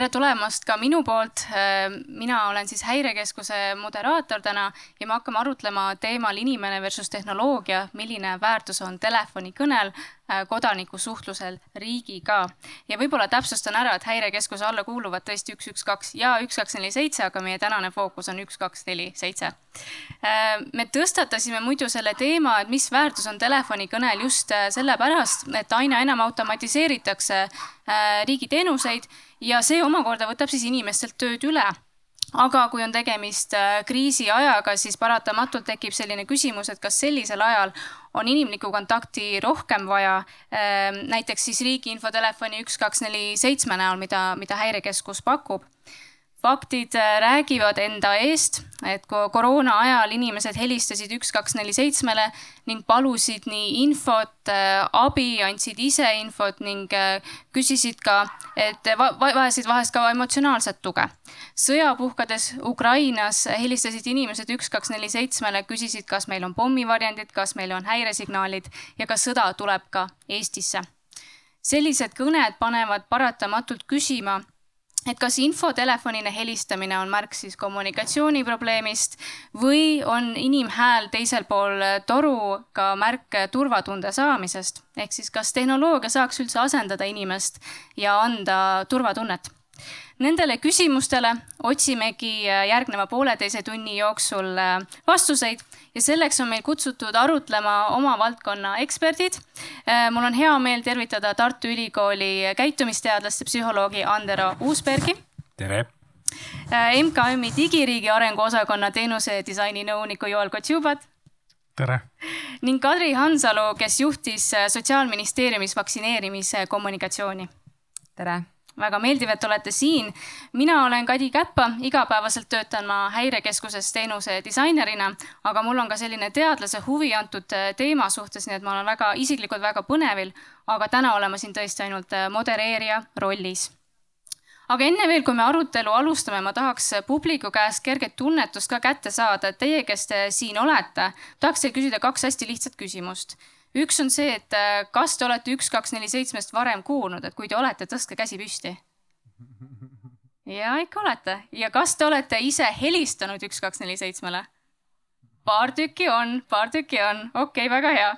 tere tulemast ka minu poolt. mina olen siis Häirekeskuse moderaator täna ja me hakkame arutlema teemal inimene versus tehnoloogia, milline väärtus on telefonikõnel Äh, kodaniku suhtlusel riigiga. ja võib-olla täpsustan ära, et häirekeskuse alla kuuluvad tõesti üks, üks, kaks ja üks, kaks, neli, seitse, aga meie tänane fookus on üks, kaks, neli, seitse. Äh, me tõstatasime muidu selle teema, et mis väärtus on telefonikõnel just äh, sellepärast, et aina enam automatiseeritakse riigiteenuseid ja see omakorda võtab siis inimestelt tööd üle. Aga kui on tegemist kriisiajaga, siis paratamatult tekib selline küsimus, et kas sellisel ajal on inimlikku kontakti rohkem vaja, ehm, näiteks siis riigi infotelefoni üks, kaks, neli, seitsme näol, mida, mida Häirekeskus pakub faktid äh, räägivad enda eest, et koroona ajal inimesed helistasid üks, kaks, neli, seitsmele ning palusid nii infot, äh, abi, andsid ise infot ning äh, küsisid ka, et vajasid vahest ka emotsionaalset tuge. sõja puhkedes Ukrainas helistasid inimesed üks, kaks, neli, seitsmele, küsisid, kas meil on pommivarjendid, kas meil on häiresignaalid ja kas sõda tuleb ka Eestisse. sellised kõned panevad paratamatult küsima et kas infotelefonina helistamine on märk siis kommunikatsiooniprobleemist või on inimhääl teisel pool toru ka märk turvatunde saamisest. ehk siis, kas tehnoloogia saaks üldse asendada inimest ja anda turvatunnet? Nendele küsimustele otsimegi järgneva pooleteise tunni jooksul vastuseid ja selleks on meil kutsutud arutlema oma valdkonna eksperdid. Äh, mul on hea meel tervitada Tartu Ülikooli käitumisteadlaste psühholoogi Andero Uusbergi. tere äh, MKM-i digiriigi arengu osakonna teenuse disaini nõuniku Joel Kotšubat. tere! ning Kadri Hansalu, kes juhtis äh, Sotsiaalministeeriumis vaktsineerimise kommunikatsiooni. tere! Väga meeldiv, et olete siin. mina olen Kadi Käppa, igapäevaselt töötan ma Häirekeskuses teenuse disainerina, aga mul on ka selline teadlase huvi antud äh, teema suhtes, nii et ma olen väga isiklikult väga põnevil, aga täna olen ma siin tõesti ainult äh, modereerija rollis. Aga enne veel, kui me arutelu alustame, ma tahaks publiku käest kerget tunnetust ka kätte saada, et teie, kes te siin olete, tahaks teil küsida kaks hästi lihtsat küsimust üks on see, et äh, kas te olete üks, kaks, neli, seitsmest varem kuulnud, et kui te olete, tõstke käsi püsti. ja ikka olete ja kas te olete ise helistanud üks, kaks, neli, seitsmele? Paar tükki on, paar tükki on, okei okay,, väga hea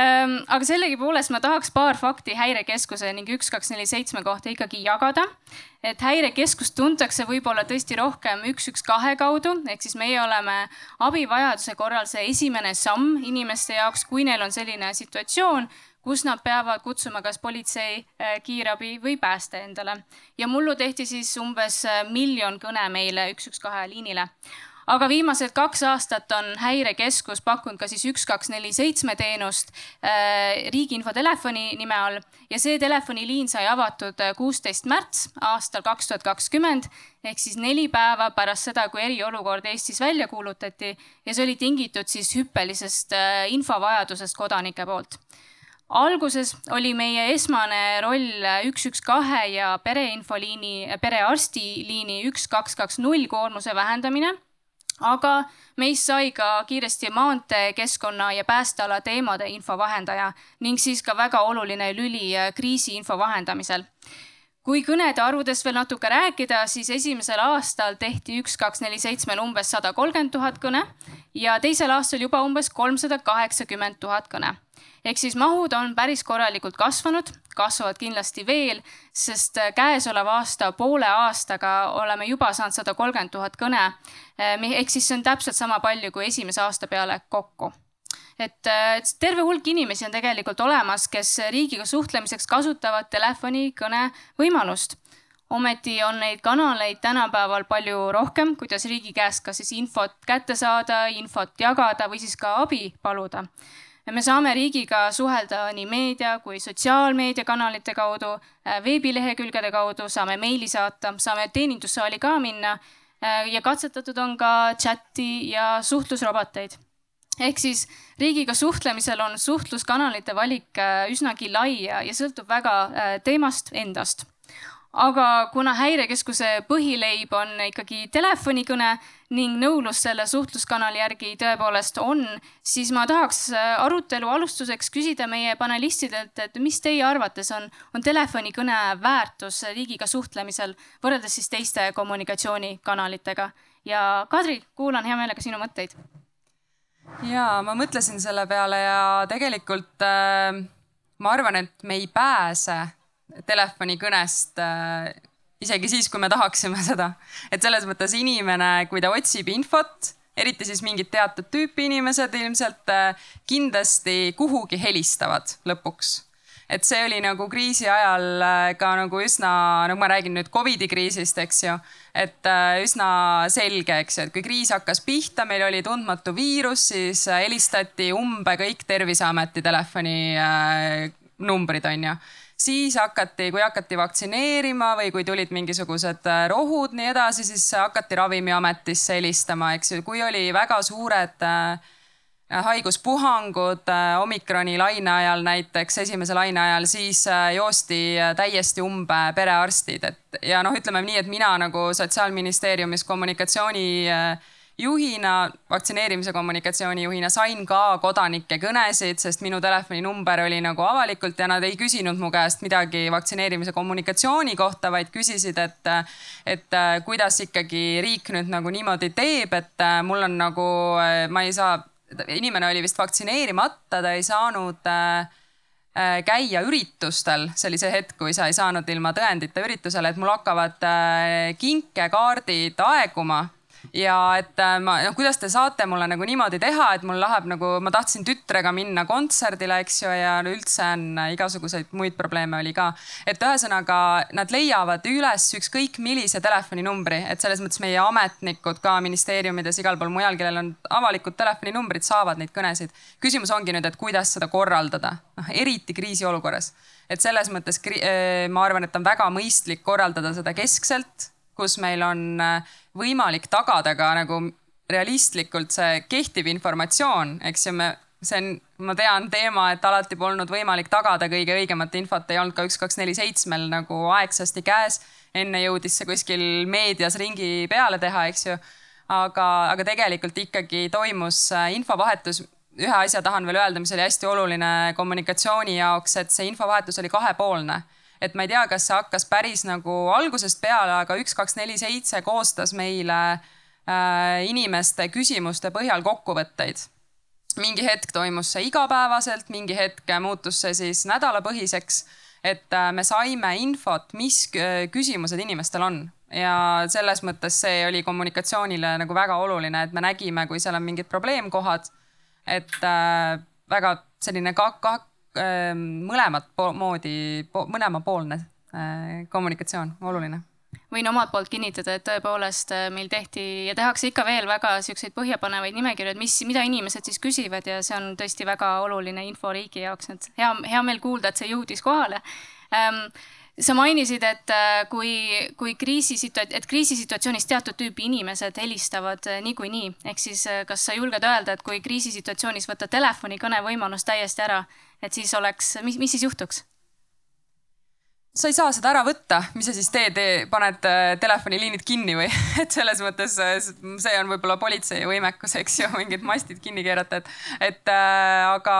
ähm,. aga sellegipoolest ma tahaks paar fakti Häirekeskuse ning üks, kaks, neli, seitsme kohta ikkagi jagada. et Häirekeskust tuntakse võib-olla tõesti rohkem üks, üks, kahe kaudu, ehk siis meie oleme abivajaduse korral see esimene samm inimeste jaoks, kui neil on selline situatsioon kus nad peavad kutsuma kas politsei, äh, kiirabi või pääste endale. ja mullu tehti siis umbes äh, miljon kõne meile üks, üks, kahe liinile aga viimased kaks aastat on Häirekeskus pakkunud ka siis üks, kaks, neli, seitsme teenust äh, riigi infotelefoni nime all. Ja see telefoniliin sai avatud äh, kuusteist märts aastal kaks tuhat kakskümmend. Ehk siis neli päeva pärast seda, kui eriolukord Eestis välja kuulutati. Ja see oli tingitud siis hüppelisest äh, infovajadusest kodanike poolt. Alguses oli meie esmane roll üks, üks, kahe ja pereinfoliini, perearstiliini üks, kaks, kaks, null koormuse vähendamine aga meist sai ka kiiresti maantee, keskkonna ja päästeala teemade infovahendaja ning siis ka väga oluline lüli kriisiinfo vahendamisel. kui kõnede arvudest veel natuke rääkida, siis esimesel aastal tehti üks, kaks, neli, seitsmel umbes sada kolmkümmend tuhat kõne ja teisel aastal juba umbes kolmsada kaheksakümmend tuhat kõne ehk siis mahud on päris korralikult kasvanud, kasvavad kindlasti veel, sest äh, käesoleva aasta poole aastaga oleme juba saanud sada kolmkümmend tuhat kõne. Äh, ehk siis see on täpselt sama palju kui esimese aasta peale kokku et äh, terve hulk inimesi on tegelikult olemas, kes riigiga suhtlemiseks kasutavad telefonikõne võimalust ometi on neid kanaleid tänapäeval palju rohkem, kuidas riigi käest ka siis infot kätte saada, infot jagada või siis ka abi paluda me saame riigiga suhelda nii meedia kui sotsiaalmeediakanalite kaudu, äh, veebilehekülgede kaudu, saame meili saata, saame teenindussaali ka minna äh, ja katsetatud on ka chati ja suhtlusroboteid ehk siis riigiga suhtlemisel on suhtluskanalite valik äh, üsnagi lai ja, ja sõltub väga teemast endast aga kuna häirekeskuse põhileib on ikkagi telefonikõne ning nõudlus selle suhtluskanali järgi tõepoolest on, siis ma tahaks äh, arutelu alustuseks küsida meie panelistidelt, et mis teie arvates on, on telefonikõne väärtus riigiga suhtlemisel võrreldes siis teiste kommunikatsioonikanalitega. ja Kadri, kuulan hea meelega sinu mõtteid. ja ma mõtlesin selle peale ja tegelikult äh, ma arvan, et me ei pääse telefonikõnest äh, isegi siis, kui me tahaksime seda. et selles mõttes inimene, kui ta otsib infot, eriti siis mingit teatud tüüpi inimesed ilmselt äh, kindlasti kuhugi helistavad lõpuks et see oli nagu kriisi ajal äh, ka nagu üsna, nagu ma räägin nüüd Covidi kriisist, eks ju, et üsna selge, eks ju, et kui kriis hakkas pihta, meil oli tundmatu viirus, siis helistati umbe kõik Terviseameti telefoninumbrid, on ju siis hakati, kui hakati vaktsineerima või kui tulid mingisugused äh, rohud, nii edasi, siis hakati Ravimiametisse helistama, eks ju, kui oli väga suured äh, haiguspuhangud äh, omikroni laine ajal näiteks, esimese laine ajal, siis joosti täiesti umbe perearstid, et ja noh, ütleme nii, et mina nagu Sotsiaalministeeriumis kommunikatsiooni äh, juhina, vaktsineerimise kommunikatsiooni juhina sain ka kodanike kõnesid, sest minu telefoninumber oli nagu avalikult ja nad ei küsinud mu käest midagi vaktsineerimise kommunikatsiooni kohta, vaid küsisid, et, et kuidas ikkagi riik nüüd nagu niimoodi teeb, et mul on nagu, ma ei saa, inimene oli vist vaktsineerimata, ta ei saanud äh, käia üritustel, see oli see hetk, kui sa ei saanud ilma tõendita üritusele, et mul hakkavad äh, kinkekaardid aeguma ja et äh, ma, noh, kuidas te saate mulle nagu niimoodi teha, et mul läheb nagu, ma tahtsin tütrega minna kontserdile, eks ju, ja üldse on äh, igasuguseid muid probleeme oli ka. et ühesõnaga nad leiavad üles ükskõik millise telefoninumbri, et selles mõttes meie ametnikud ka ministeeriumides, igal pool mujal, kellel on avalikud telefoninumbrid, saavad neid kõnesid. küsimus ongi nüüd, et kuidas seda korraldada, noh eriti kriisiolukorras et selles mõttes äh, ma arvan, et on väga mõistlik korraldada seda keskselt kus meil on äh, võimalik tagada ka nagu realistlikult see kehtiv informatsioon, eks ju, me, see on, ma tean teema, et alati polnud võimalik tagada kõige õigemat infot, ei olnud ka üks, kaks, neli, seitsmel nagu aegsasti käes. enne jõudis see kuskil meedias ringi peale teha, eks ju. aga, aga tegelikult ikkagi toimus äh, infovahetus. ühe asja tahan veel öelda, mis oli hästi oluline kommunikatsiooni jaoks, et see infovahetus oli kahepoolne et ma ei tea, kas see hakkas päris nagu algusest peale, aga üks, kaks, neli, seitse koostas meile äh, inimeste küsimuste põhjal kokkuvõtteid. mingi hetk toimus see igapäevaselt, mingi hetk muutus see siis nädalapõhiseks, et äh, me saime infot, mis küsimused inimestel on ja selles mõttes see oli kommunikatsioonile nagu väga oluline, et me nägime, kui seal on mingid probleemkohad, et äh, väga selline ka, ka Ehm, mõlemat moodi, mõlemapoolne äh, kommunikatsioon, oluline. Võin omalt poolt kinnitada, et tõepoolest äh, meil tehti ja tehakse ikka veel väga siukseid põhjapanevaid nimekirju, et mis, mida inimesed siis küsivad ja see on tõesti väga oluline info riigi jaoks, et hea, hea meel kuulda, et see jõudis kohale. Ähm, sa mainisid, et äh, kui, kui kriisisitua-, et kriisisituatsioonis teatud tüüpi inimesed helistavad niikuinii, ehk siis kas sa julged öelda, et kui kriisisituatsioonis võtta telefonikõne võimalus täiesti ära, et siis oleks, mis, mis siis juhtuks? sa ei saa seda ära võtta, mis sa siis teed, paned telefoniliinid kinni või? et selles mõttes see on võib-olla politsei võimekus, eks ju, mingid mastid kinni keerata, et, et äh, aga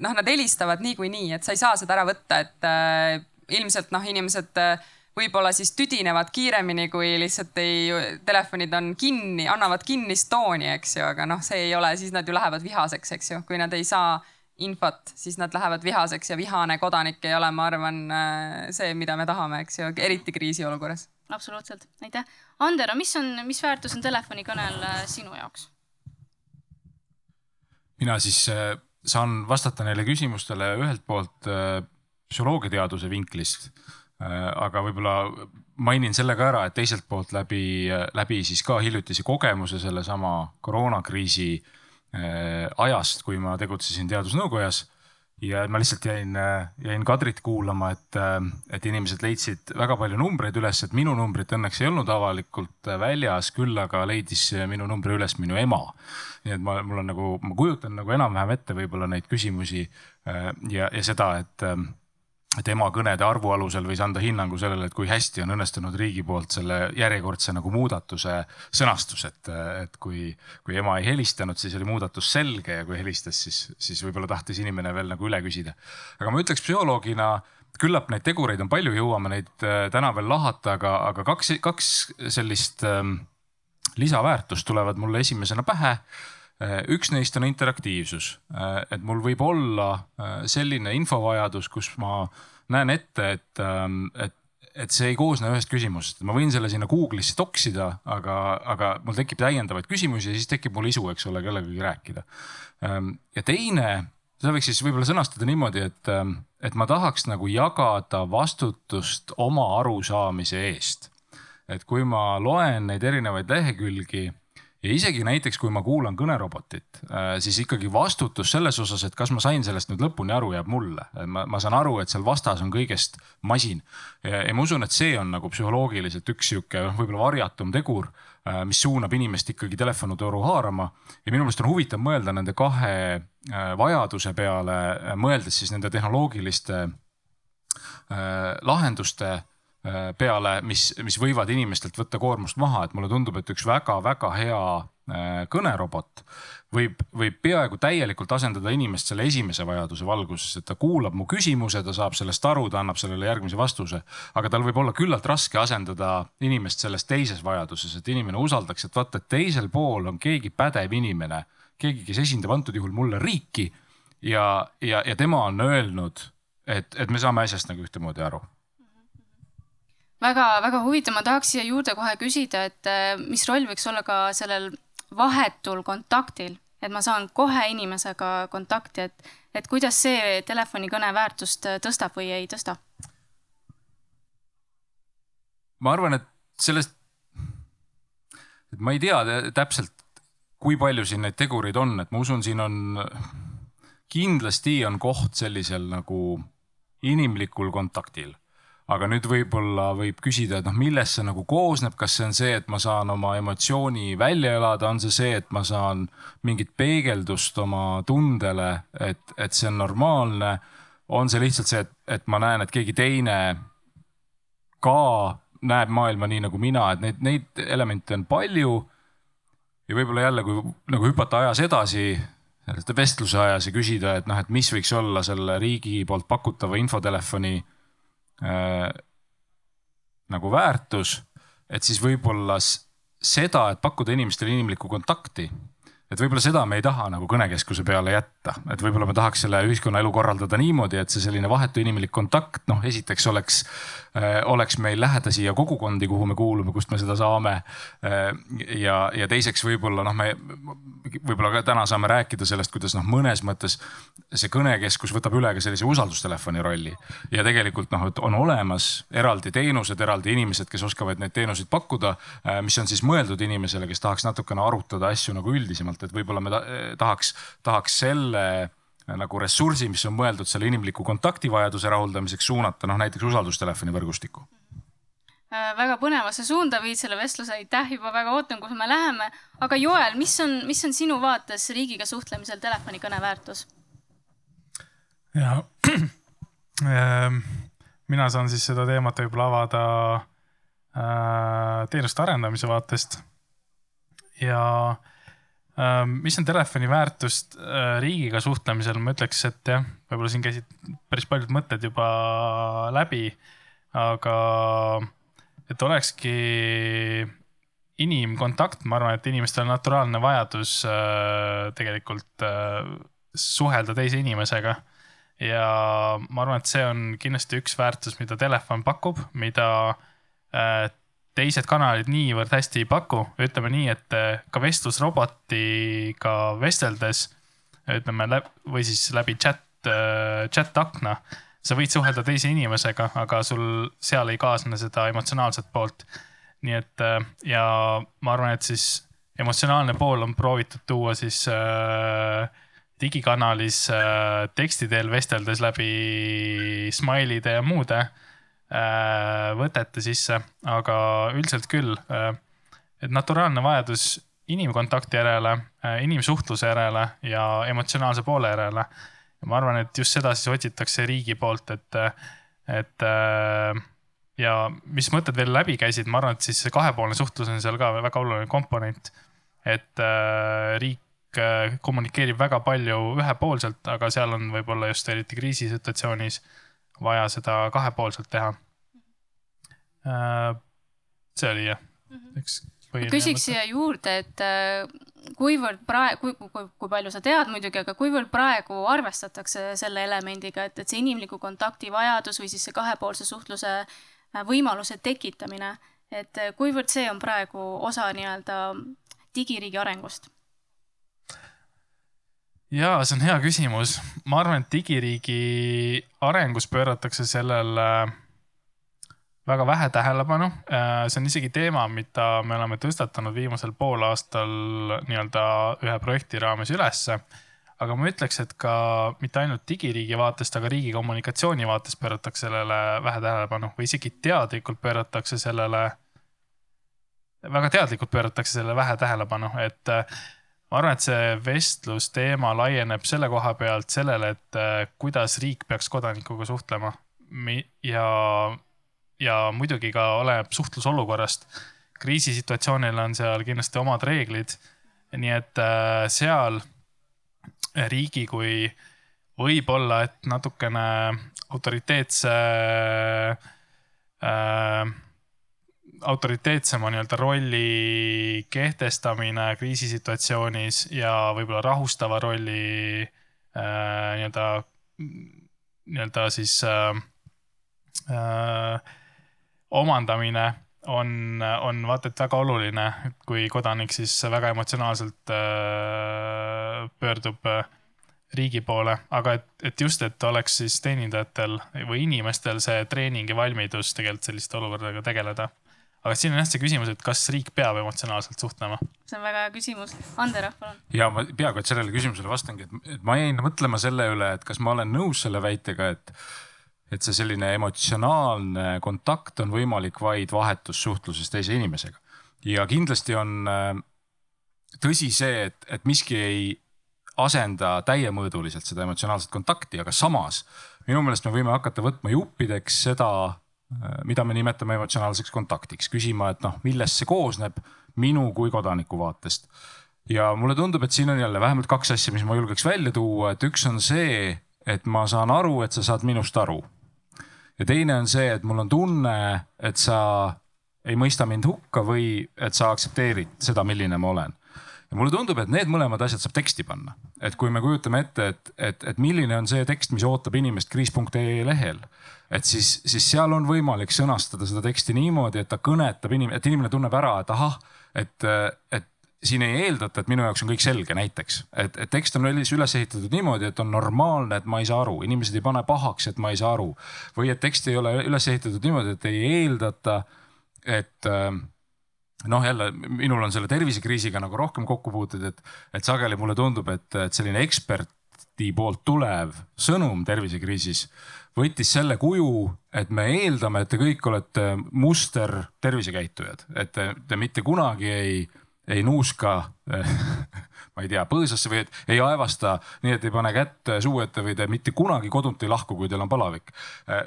noh, nad helistavad niikuinii, et sa ei saa seda ära võtta, et äh, ilmselt noh, inimesed äh, võib-olla siis tüdinevad kiiremini, kui lihtsalt ei, telefonid on kinni, annavad kinnist tooni, eks ju, aga noh, see ei ole, siis nad ju lähevad vihaseks, eks ju, kui nad ei saa infot, siis nad lähevad vihaseks ja vihane kodanik ei ole, ma arvan, äh, see, mida me tahame, eks ju, eriti kriisiolukorras. absoluutselt, aitäh. Andero, mis on, mis väärtus on telefonikõnel äh, sinu jaoks? mina siis saan vastata neile küsimustele ühelt poolt psühholoogiateaduse vinklist. Äh, aga võib-olla mainin selle ka ära, et teiselt poolt läbi, läbi siis ka hiljutise kogemuse sellesama koroonakriisi äh, ajast, kui ma tegutsesin teadusnõukojas ja ma lihtsalt jäin, jäin Kadrit kuulama, et, et inimesed leidsid väga palju numbreid üles, et minu numbrit õnneks ei olnud avalikult väljas, küll aga leidis minu numbri üles minu ema. nii et ma, mul on nagu, ma kujutan nagu enam-vähem ette võib-olla neid küsimusi äh, ja, ja seda, et tema kõnede arvu alusel võis anda hinnangu sellele, et kui hästi on õnnestunud riigi poolt selle järjekordse nagu muudatuse sõnastus, et, et kui, kui ema ei helistanud, siis oli muudatus selge ja kui helistas, siis, siis võib-olla tahtis inimene veel nagu üle küsida. aga ma ütleks psühholoogina, küllap neid tegureid on palju, jõuame neid äh, täna veel lahata, aga, aga kaks, kaks sellist ähm, lisaväärtust tulevad mulle esimesena pähe Äh, üks neist on interaktiivsus, äh, et mul võib olla äh, selline infovajadus, kus ma näen ette, et, ähm, et, et see ei koosne ühest küsimusest, ma võin selle sinna Google'isse toksida, aga, aga mul tekib täiendavaid küsimusi ja siis tekib mul isu, eks ole, kellegagi rääkida. Ähm, ja teine, seda võiks siis võib-olla sõnastada niimoodi, et, ähm, et ma tahaks nagu jagada vastutust oma arusaamise eest. et kui ma loen neid erinevaid lehekülgi ja isegi näiteks, kui ma kuulan kõnerobotit, äh, siis ikkagi vastutus selles osas, et kas ma sain sellest nüüd lõpuni aru, jääb mulle. ma, ma saan aru, et seal vastas on kõigest masin ja, ma usun, et see on nagu psühholoogiliselt üks sihuke noh, võib-olla varjatum tegur, äh, mis suunab inimest ikkagi telefonitoru haarama. ja minu meelest on huvitav mõelda nende kahe äh, vajaduse peale, mõeldes siis nende tehnoloogiliste lahenduste peale, mis, mis võivad inimestelt võtta koormust maha, et mulle tundub, et üks väga-väga hea äh, kõnerobot võib, võib peaaegu täielikult asendada inimest selle esimese vajaduse valguses, et ta kuulab mu küsimuse, ta saab sellest aru, ta annab sellele järgmise vastuse. aga tal võib olla küllalt raske asendada inimest selles teises vajaduses, et inimene usaldaks, et vaata, et teisel pool on keegi pädev inimene, keegi, kes esindab antud juhul mulle riiki ja, ja, ja tema on öelnud, et, et me saame asjast nagu ühtemoodi aru väga-väga huvitav, ma tahaks siia juurde kohe küsida, et äh, mis roll võiks olla ka sellel vahetul kontaktil, et ma saan kohe inimesega kontakti, et, et kuidas see telefonikõne väärtust äh, tõstab või ei tõsta? ma arvan, et sellest, et ma ei tea täpselt, kui palju siin neid tegureid on, et ma usun, siin on, kindlasti on koht sellisel nagu inimlikul kontaktil aga nüüd võib-olla võib küsida, et noh, millest see nagu koosneb, kas see on see, et ma saan oma emotsiooni välja elada, on see see, et ma saan mingit peegeldust oma tundele, et, et see on normaalne. on see lihtsalt see, et, et ma näen, et keegi teine ka näeb maailma nii nagu mina, et neid, neid elemente on palju. ja võib-olla jälle, kui nagu hüpata ajas edasi, vestluse ajas ja küsida, et noh, et mis võiks olla selle riigi poolt pakutava infotelefoni nagu väärtus, et siis võib-olla seda, et pakkuda inimestele inimlikku kontakti et võib-olla seda me ei taha nagu kõnekeskuse peale jätta, et võib-olla me tahaks selle ühiskonnaelu korraldada niimoodi, et see selline vahetu inimlik kontakt, noh, esiteks oleks äh,, oleks meil lähedasi ja kogukondi, kuhu me kuulume, kust me seda saame. Äh,. ja, ja teiseks võib-olla noh, me võib-olla ka täna saame rääkida sellest, kuidas noh, mõnes mõttes see kõnekeskus võtab üle ka sellise usaldustelefoni rolli. Ja tegelikult noh, et on olemas eraldi teenused, eraldi inimesed, kes oskavad neid teenuseid pakkuda äh,, mis on siis mõeldud inimesele, kes tahaks natukene arutada asju nagu üldisemalt et võib-olla me tahaks, tahaks selle äh, nagu ressursi, mis on mõeldud selle inimliku kontaktivajaduse rahuldamiseks, suunata noh näiteks usaldustelefoni võrgustikku äh, väga põnevasse suunda viid selle vestluse, aitäh, juba väga ootan, kuhu me läheme. aga Joel, mis on, mis on sinu vaates riigiga suhtlemisel telefonikõne väärtus? ja ähm, mina saan siis seda teemat võib-olla avada äh, teenuste arendamise vaatest. ja äh, mis on telefoni väärtust äh, riigiga suhtlemisel, ma ütleks, et jah, võib-olla siin käisid päris paljud mõtted juba läbi, aga et olekski inimkontakt, ma arvan, et inimestel on naturaalne vajadus äh, tegelikult äh, suhelda teise inimesega. ja ma arvan, et see on kindlasti üks väärtus, mida telefon pakub, mida teised kanalid niivõrd hästi ei paku, ütleme nii, et eh, ka vestlusrobotiga vesteldes, ütleme läbi või siis läbi chat, eh, chat akna, sa võid suhelda teise inimesega, aga sul seal ei kaasne seda emotsionaalset poolt. nii et eh, ja ma arvan, et siis emotsionaalne pool on proovitud tuua siis äh, digikanalis äh, teksti teel vesteldes läbi smile'ide ja muude äh, Äh, võtete sisse, aga üldiselt küll, äh, et naturaalne vajadus inimkontakti järele, äh, inimsuhtluse järele ja emotsionaalse poole järele. ja ma arvan, et just seda siis otsitakse riigi poolt, et, et äh, ja mis mõtted veel läbi käisid, ma arvan, et siis see kahepoolne suhtlus on seal ka väga oluline komponent. et äh, riik äh, kommunikeerib väga palju ühepoolselt, aga seal on võib-olla just eriti kriisisituatsioonis vaja seda kahepoolselt teha. see oli jah, üks ma küsiks siia juurde, et kuivõrd praegu, kui, kui, kui palju sa tead muidugi, aga kuivõrd praegu arvestatakse selle elemendiga, et, et see inimliku kontakti vajadus või siis see kahepoolse suhtluse äh, võimaluse tekitamine, et äh, kuivõrd see on praegu osa nii-öelda digiriigi arengust? Ja see on hea küsimus. ma arvan, et digiriigi arengus pööratakse sellele väga vähe tähelepanu. Äh, see on isegi teema, mida me oleme tõstatanud viimasel poolaastal nii-öelda ühe projekti raames ülesse. aga ma ütleks, et ka mitte ainult digiriigi vaatest, aga riigi kommunikatsiooni vaatest pööratakse sellele vähe tähelepanu või isegi teadlikult pööratakse sellele, väga teadlikult pööratakse sellele vähe tähelepanu, et äh, ma arvan, et see vestlusteema laieneb selle koha pealt sellele, et äh, kuidas riik peaks kodanikuga suhtlema ja ja muidugi ka oleneb suhtlusolukorrast. kriisisituatsioonil on seal kindlasti omad reeglid. nii et äh, seal riigi kui võib-olla, et natukene autoriteetse äh, autoriteetsema nii-öelda rolli kehtestamine kriisisituatsioonis ja võib-olla rahustava rolli äh, nii-öelda, nii-öelda siis äh, äh, omandamine on, on vaata et väga oluline, kui kodanik siis väga emotsionaalselt äh, pöördub äh, riigi poole, aga et, et just, et oleks siis teenindajatel või inimestel see treening ja valmidus tegelikult selliste olukordadega tegeleda. Aga siin on jah see küsimus, et kas riik peab emotsionaalselt suhtlema? see on väga hea küsimus. Ander, palun. ja ma peaaegu, et sellele küsimusele vastangi, et ma jäin mõtlema selle üle, et kas ma olen nõus selle väitega, et et see selline emotsionaalne kontakt on võimalik vaid vahetussuhtluses teise inimesega. ja kindlasti on äh, tõsi see, et, et miski ei asenda täiemõõduliselt seda emotsionaalset kontakti, aga samas minu meelest me võime hakata võtma juppideks seda, mida me nimetame emotsionaalseks kontaktiks, küsima, et noh, millest see koosneb minu kui kodaniku vaatest. ja mulle tundub, et siin on jälle vähemalt kaks asja, mis ma julgeks välja tuua, et üks on see, et ma saan aru, et sa saad minust aru ja teine on see, et mul on tunne, et sa ei mõista mind hukka või et sa aktsepteerid seda, milline ma olen. ja mulle tundub, et need mõlemad asjad saab teksti panna, et kui me kujutame ette, et, et, et milline on see tekst, mis ootab inimest kriis.ee lehel et siis, siis seal on võimalik sõnastada seda teksti niimoodi, et ta kõnetab inimene, et inimene tunneb ära, et ahah, et, et siin ei eeldata, et minu jaoks on kõik selge, näiteks, et, et tekst on üles ehitatud niimoodi, et on normaalne, et ma ei saa aru, inimesed ei pane pahaks, et ma ei saa aru. või et tekst ei ole üles ehitatud niimoodi, et ei eeldata, et äh, noh, jälle minul on selle tervisekriisiga nagu rohkem kokkupuuteid, et, et sageli mulle tundub, et, et selline eksperti poolt tulev sõnum tervisekriisis võttis selle kuju, et me eeldame, et te kõik olete muster tervisekäitujad, et te, te mitte kunagi ei ei nuuska ma ei tea, põõsasse või et ei aevasta nii, et ei pane kätt suu ette või te mitte kunagi kodunt ei lahku, kui teil on palavik.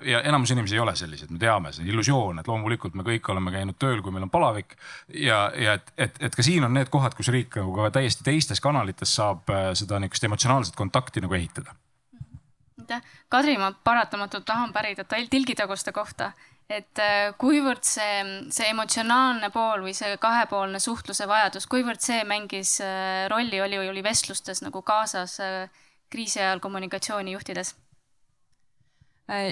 ja enamus inimesi ei ole sellised, me teame, see on illusioon, et loomulikult me kõik oleme käinud tööl, kui meil on palavik. ja, ja et, et, et ka siin on need kohad, kus riik nagu ka täiesti teistes kanalites saab äh, seda niisugust emotsionaalset kontakti nagu ehitada. Aitäh, Kadri, ma paratamatult tahan pärida tilgitaguste kohta et äh, kuivõrd see, see emotsionaalne pool või see kahepoolne suhtluse vajadus, kuivõrd see mängis äh, rolli, oli, oli vestlustes nagu kaasas äh, kriisi ajal kommunikatsiooni juhtides?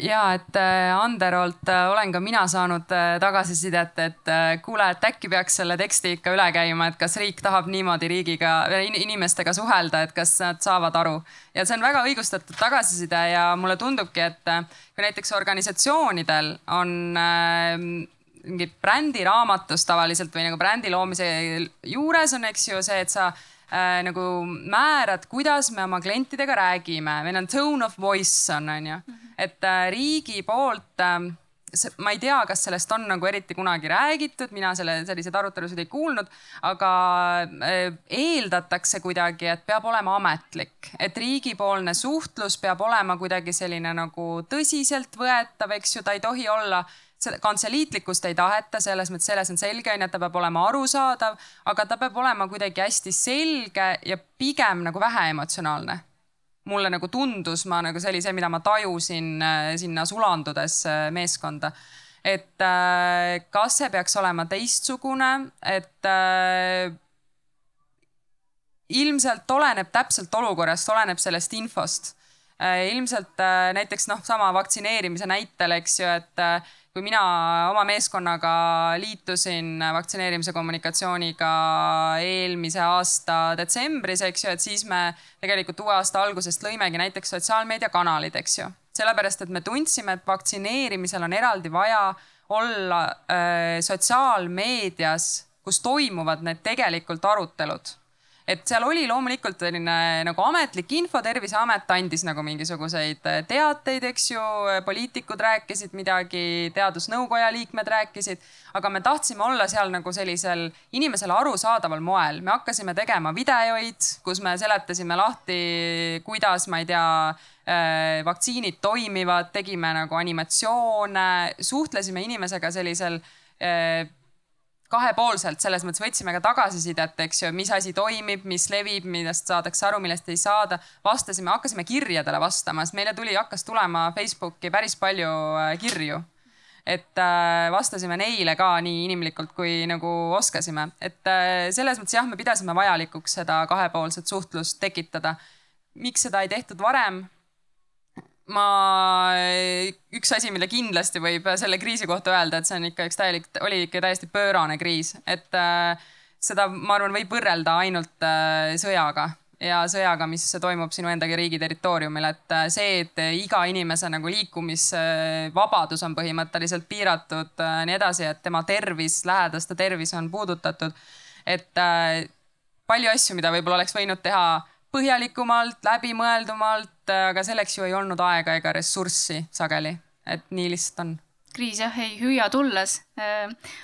Ja et Anderolt olen ka mina saanud tagasisidet, et kuule, et äkki peaks selle teksti ikka üle käima, et kas riik tahab niimoodi riigiga, inimestega suhelda, et kas nad saavad aru. ja see on väga õigustatud tagasiside ja mulle tundubki, et kui näiteks organisatsioonidel on äh, mingi brändiraamatus tavaliselt või nagu brändi loomise juures on, eks ju, see, et sa äh, nagu määrad, kuidas me oma klientidega räägime, meil on tone of voice on, on ju. et äh, riigi poolt äh, ma ei tea, kas sellest on nagu eriti kunagi räägitud, mina selle, selliseid arutelusid ei kuulnud, aga äh, eeldatakse kuidagi, et peab olema ametlik, et riigipoolne suhtlus peab olema kuidagi selline nagu tõsiseltvõetav, eks ju, ta ei tohi olla kantseliitlikkust ei taheta, selles mõttes, selles on selge, on ju, et ta peab olema arusaadav, aga ta peab olema kuidagi hästi selge ja pigem nagu vähe emotsionaalne mulle nagu tundus, ma nagu see oli see, mida ma tajusin äh, sinna sulandudes äh, meeskonda. et äh, kas see peaks olema teistsugune, et ilmselt oleneb täpselt olukorrast, oleneb sellest infost ilmselt näiteks noh, sama vaktsineerimise näitel, eks ju, et kui mina oma meeskonnaga liitusin vaktsineerimise kommunikatsiooniga eelmise aasta detsembris, eks ju, et siis me tegelikult uue aasta algusest lõimegi näiteks sotsiaalmeediakanalid, eks ju. sellepärast, et me tundsime, et vaktsineerimisel on eraldi vaja olla äh, sotsiaalmeedias, kus toimuvad need tegelikult arutelud et seal oli loomulikult selline nagu ametlik info, Terviseamet andis nagu mingisuguseid äh, teateid, eks ju, poliitikud rääkisid midagi, teadusnõukoja liikmed rääkisid, aga me tahtsime olla seal nagu sellisel inimesele arusaadaval moel. me hakkasime tegema videoid, kus me seletasime lahti, kuidas, ma ei tea, äh, vaktsiinid toimivad, tegime nagu animatsioone, suhtlesime inimesega sellisel äh, kahepoolselt, selles mõttes võtsime ka tagasisidet, eks ju, mis asi toimib, mis levib, millest saadakse aru, millest ei saada. vastasime, hakkasime kirjadele vastama, sest meile tuli, hakkas tulema Facebooki päris palju äh, kirju. et äh, vastasime neile ka nii inimlikult, kui nagu oskasime, et äh, selles mõttes jah, me pidasime vajalikuks seda kahepoolset suhtlust tekitada. miks seda ei tehtud varem? Ma, üks asi, mille kindlasti võib selle kriisi kohta öelda, et see on ikka üks täielik, oli ikka täiesti pöörane kriis, et äh, seda, ma arvan, võib võrrelda ainult äh, sõjaga ja sõjaga, mis toimub sinu enda riigi territooriumil, et äh, see, et iga inimese nagu liikumisvabadus on põhimõtteliselt piiratud äh,, nii edasi, et tema tervis, lähedaste tervis on puudutatud. et äh, palju asju, mida võib-olla oleks võinud teha põhjalikumalt, läbimõeldumalt, aga selleks ju ei olnud aega ega ressurssi sageli, et nii lihtsalt on. Kriis jah, ei hüüa tulles.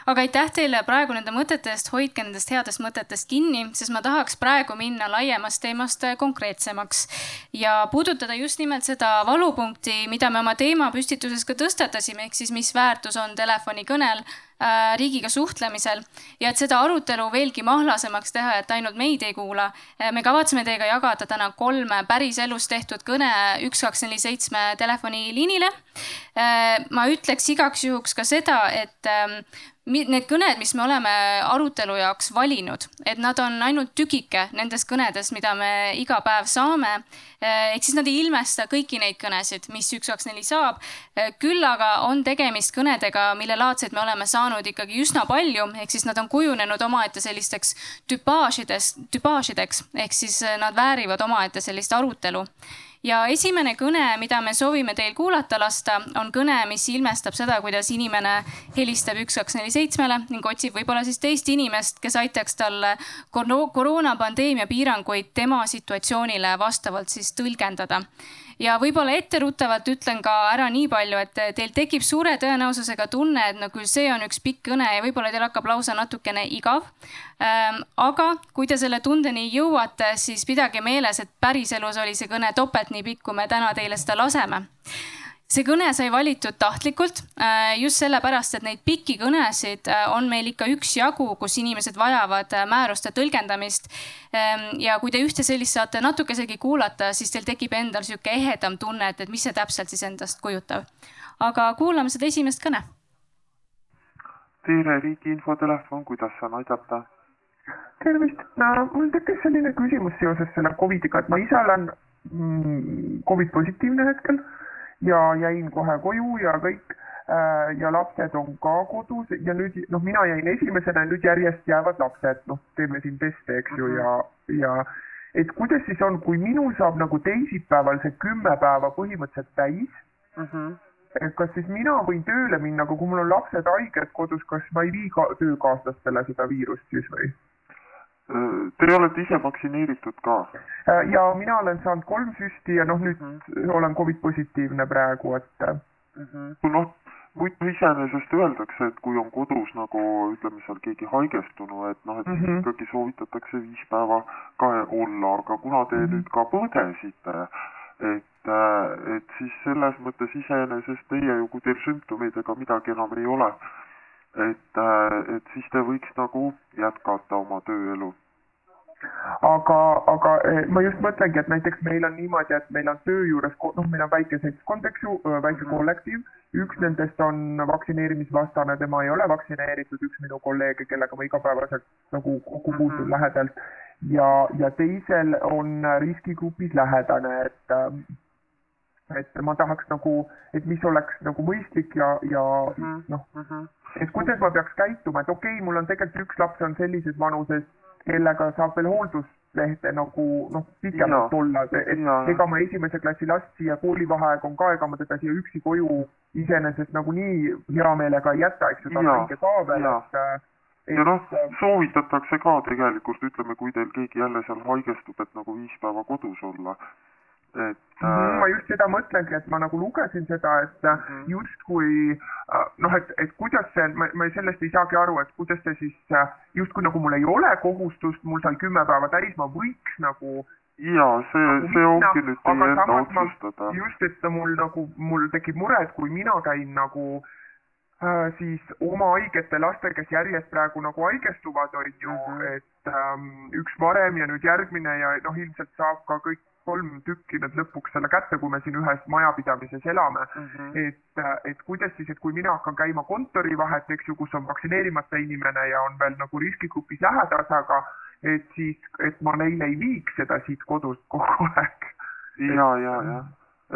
aga aitäh teile praegu nende mõtete eest, hoidke nendest headest mõtetest kinni, sest ma tahaks praegu minna laiemast teemast konkreetsemaks. Ja puudutada just nimelt seda valupunkti, mida me oma teemapüstituses ka tõstatasime, ehk siis mis väärtus on telefonikõnel Äh, riigiga suhtlemisel ja et seda arutelu veelgi mahlasemaks teha, et ainult meid ei kuula. Äh, me kavatseme teiega jagada täna kolme päriselus tehtud kõne üks, kaks, neli, seitsme telefoniliinile. Äh, ma ütleks igaks juhuks ka seda, et ähm, need kõned, mis me oleme arutelu jaoks valinud, et nad on ainult tükike nendest kõnedest, mida me iga päev saame. Eh, ehk siis nad ei ilmesta kõiki neid kõnesid, mis üks, kaks, neli saab. Eh, küll aga on tegemist kõnedega, mille laadseid me oleme saanud ikkagi üsna palju, ehk siis nad on kujunenud omaette sellisteks tüpaažidest, tüpaažideks ehk siis eh, nad väärivad omaette sellist arutelu ja esimene kõne, mida me soovime teil kuulata lasta, on kõne, mis ilmestab seda, kuidas inimene helistab üks, kaks, neli, seitsmele ning otsib võib-olla siis teist inimest, kes aitaks talle koroonapandeemia piiranguid tema situatsioonile vastavalt siis tõlgendada ja võib-olla etteruttavalt ütlen ka ära nii palju, et teil tekib suure tõenäosusega tunne, et no küll see on üks pikk kõne ja võib-olla teil hakkab lausa natukene igav. Ähm, aga kui te selle tundeni jõuate, siis pidage meeles, et päriselus oli see kõne topelt nii pikk, kui me täna teile seda laseme see kõne sai valitud tahtlikult äh, just sellepärast, et neid pikki kõnesid äh, on meil ikka üksjagu, kus inimesed vajavad äh, määruste tõlgendamist. Ähm, ja kui te ühte sellist saate natukesegi kuulata, siis teil tekib endal sihuke ehedam tunne, et, et mis see täpselt siis endast kujutab. aga kuulame seda esimest kõne. tere, Riigi Infotelefon, kuidas saan aidata? tervist, mul tekkis selline küsimus seoses selle Covidiga, et ma ise olen mm, Covid positiivne hetkel ja jäin kohe koju ja kõik äh, ja lapsed on ka kodus ja nüüd noh, mina jäin esimesena, nüüd järjest jäävad lapsed, noh, teeme siin teste, eks ju, ja, ja et kuidas siis on, kui minul saab nagu teisipäeval see kümme päeva põhimõtteliselt täis mm. -hmm. et kas siis mina võin tööle minna, aga kui mul on lapsed haiged kodus, kas ma ei vii ka töökaaslastele seda viirust siis või? Te olete ise vaktsineeritud ka? Äh, ja mina olen saanud kolm süsti ja noh, nüüd mm -hmm. olen Covid positiivne praegu, et mm. -hmm. noh, muidu iseenesest öeldakse, et kui on kodus nagu ütleme seal keegi haigestunu, et noh, et mm -hmm. ikkagi soovitatakse viis päeva ka olla, aga kuna te mm -hmm. nüüd ka põdesite, et, äh, et siis selles mõttes iseenesest teie ju, kui teil sümptomeid ega midagi enam ei ole, et, äh, et siis te võiks nagu jätkata oma tööelu aga, aga eh, ma just mõtlengi, et näiteks meil on niimoodi, et meil on töö juures, noh, meil on väike seltskond, eks ju, väike mhm. kollektiiv üks nendest on vaktsineerimisvastane, tema ei ole vaktsineeritud, üks minu kolleege, kellega ma igapäevaselt nagu kokku puutun -hmm. lähedalt ja, ja teisel on riskigrupis lähedane, et ähm, et ma tahaks nagu, et mis oleks nagu mõistlik ja, ja mm -hmm. noh, mhm. et kuidas ma peaks käituma, et okei okay,, mul on tegelikult üks laps on sellises vanuses, kellega saab veel hooldus lehte nagu noh, pikemalt olla, et ega ma esimese klassi last siia koolivaheaeg on ka, ega ma teda siia üksi koju iseenesest nagunii hea meelega ei jäta, eks ju, ta on väike ka veel, et et ja noh, soovitatakse ka tegelikult, ütleme, kui teil keegi jälle seal haigestub, et nagu viis päeva kodus olla et mm. ma just seda mõtlengi, et ma nagu lugesin seda, et mm. justkui äh, noh, et, et kuidas see, ma, sellest ei saagi aru, et kuidas see siis justkui nagu mul ei ole kohustust, mul sai kümme päeva täis, ma võiks nagu ja see nagu, see ongi nüüd teie enda otsustada. just, et mul nagu, mul tekib mure, et kui mina käin nagu äh, siis oma haigete laste, kes järjest praegu nagu haigestuvad, on ju mm, -hmm. et ähm, üks varem ja nüüd järgmine ja noh, ilmselt saab ka kõik kolm tükki nüüd lõpuks selle kätte, kui me siin ühes majapidamises elame mm. -hmm. et, et kuidas siis, et kui mina hakkan käima kontorivahet, eks ju, kus on vaktsineerimata inimene ja on veel nagu riskigrupis lähedasega, et siis, et ma neile ei viiks seda siit kodust kogu aeg. ja, ja, ja,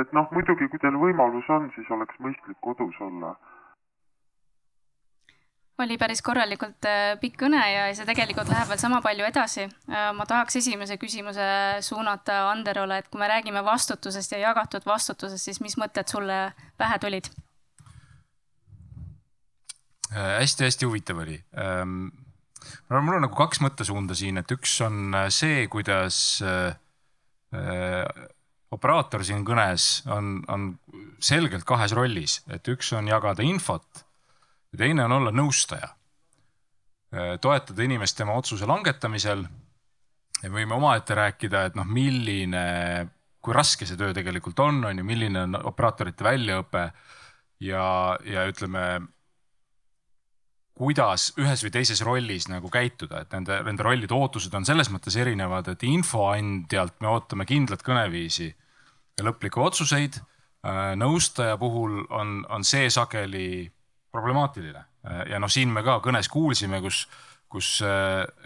et noh, muidugi, kui teil võimalus on, siis oleks mõistlik kodus olla oli päris korralikult äh, pikk kõne ja see tegelikult läheb veel sama palju edasi. Äh, ma tahaks esimese küsimuse suunata Anderole, et kui me räägime vastutusest ja jagatud vastutusest, siis mis mõtted sulle pähe tulid? hästi-hästi äh, huvitav oli. Ähm, mul on nagu kaks mõttesuunda siin, et üks on see, kuidas operaator siin kõnes on, on selgelt kahes rollis, et üks on jagada infot ja teine on olla nõustaja. Äh, toetada inimest tema otsuse langetamisel. ja võime omaette rääkida, et noh, milline, kui raske see töö tegelikult on, on ju, milline on operaatorite väljaõpe ja, ja ütleme kuidas ühes või teises rollis nagu käituda, et nende, nende rollide ootused on selles mõttes erinevad, et infoandjalt me ootame kindlat kõneviisi ja lõplikke otsuseid. Äh, nõustaja puhul on, on see sageli problemaatiline ja noh, siin me ka kõnes kuulsime, kus, kus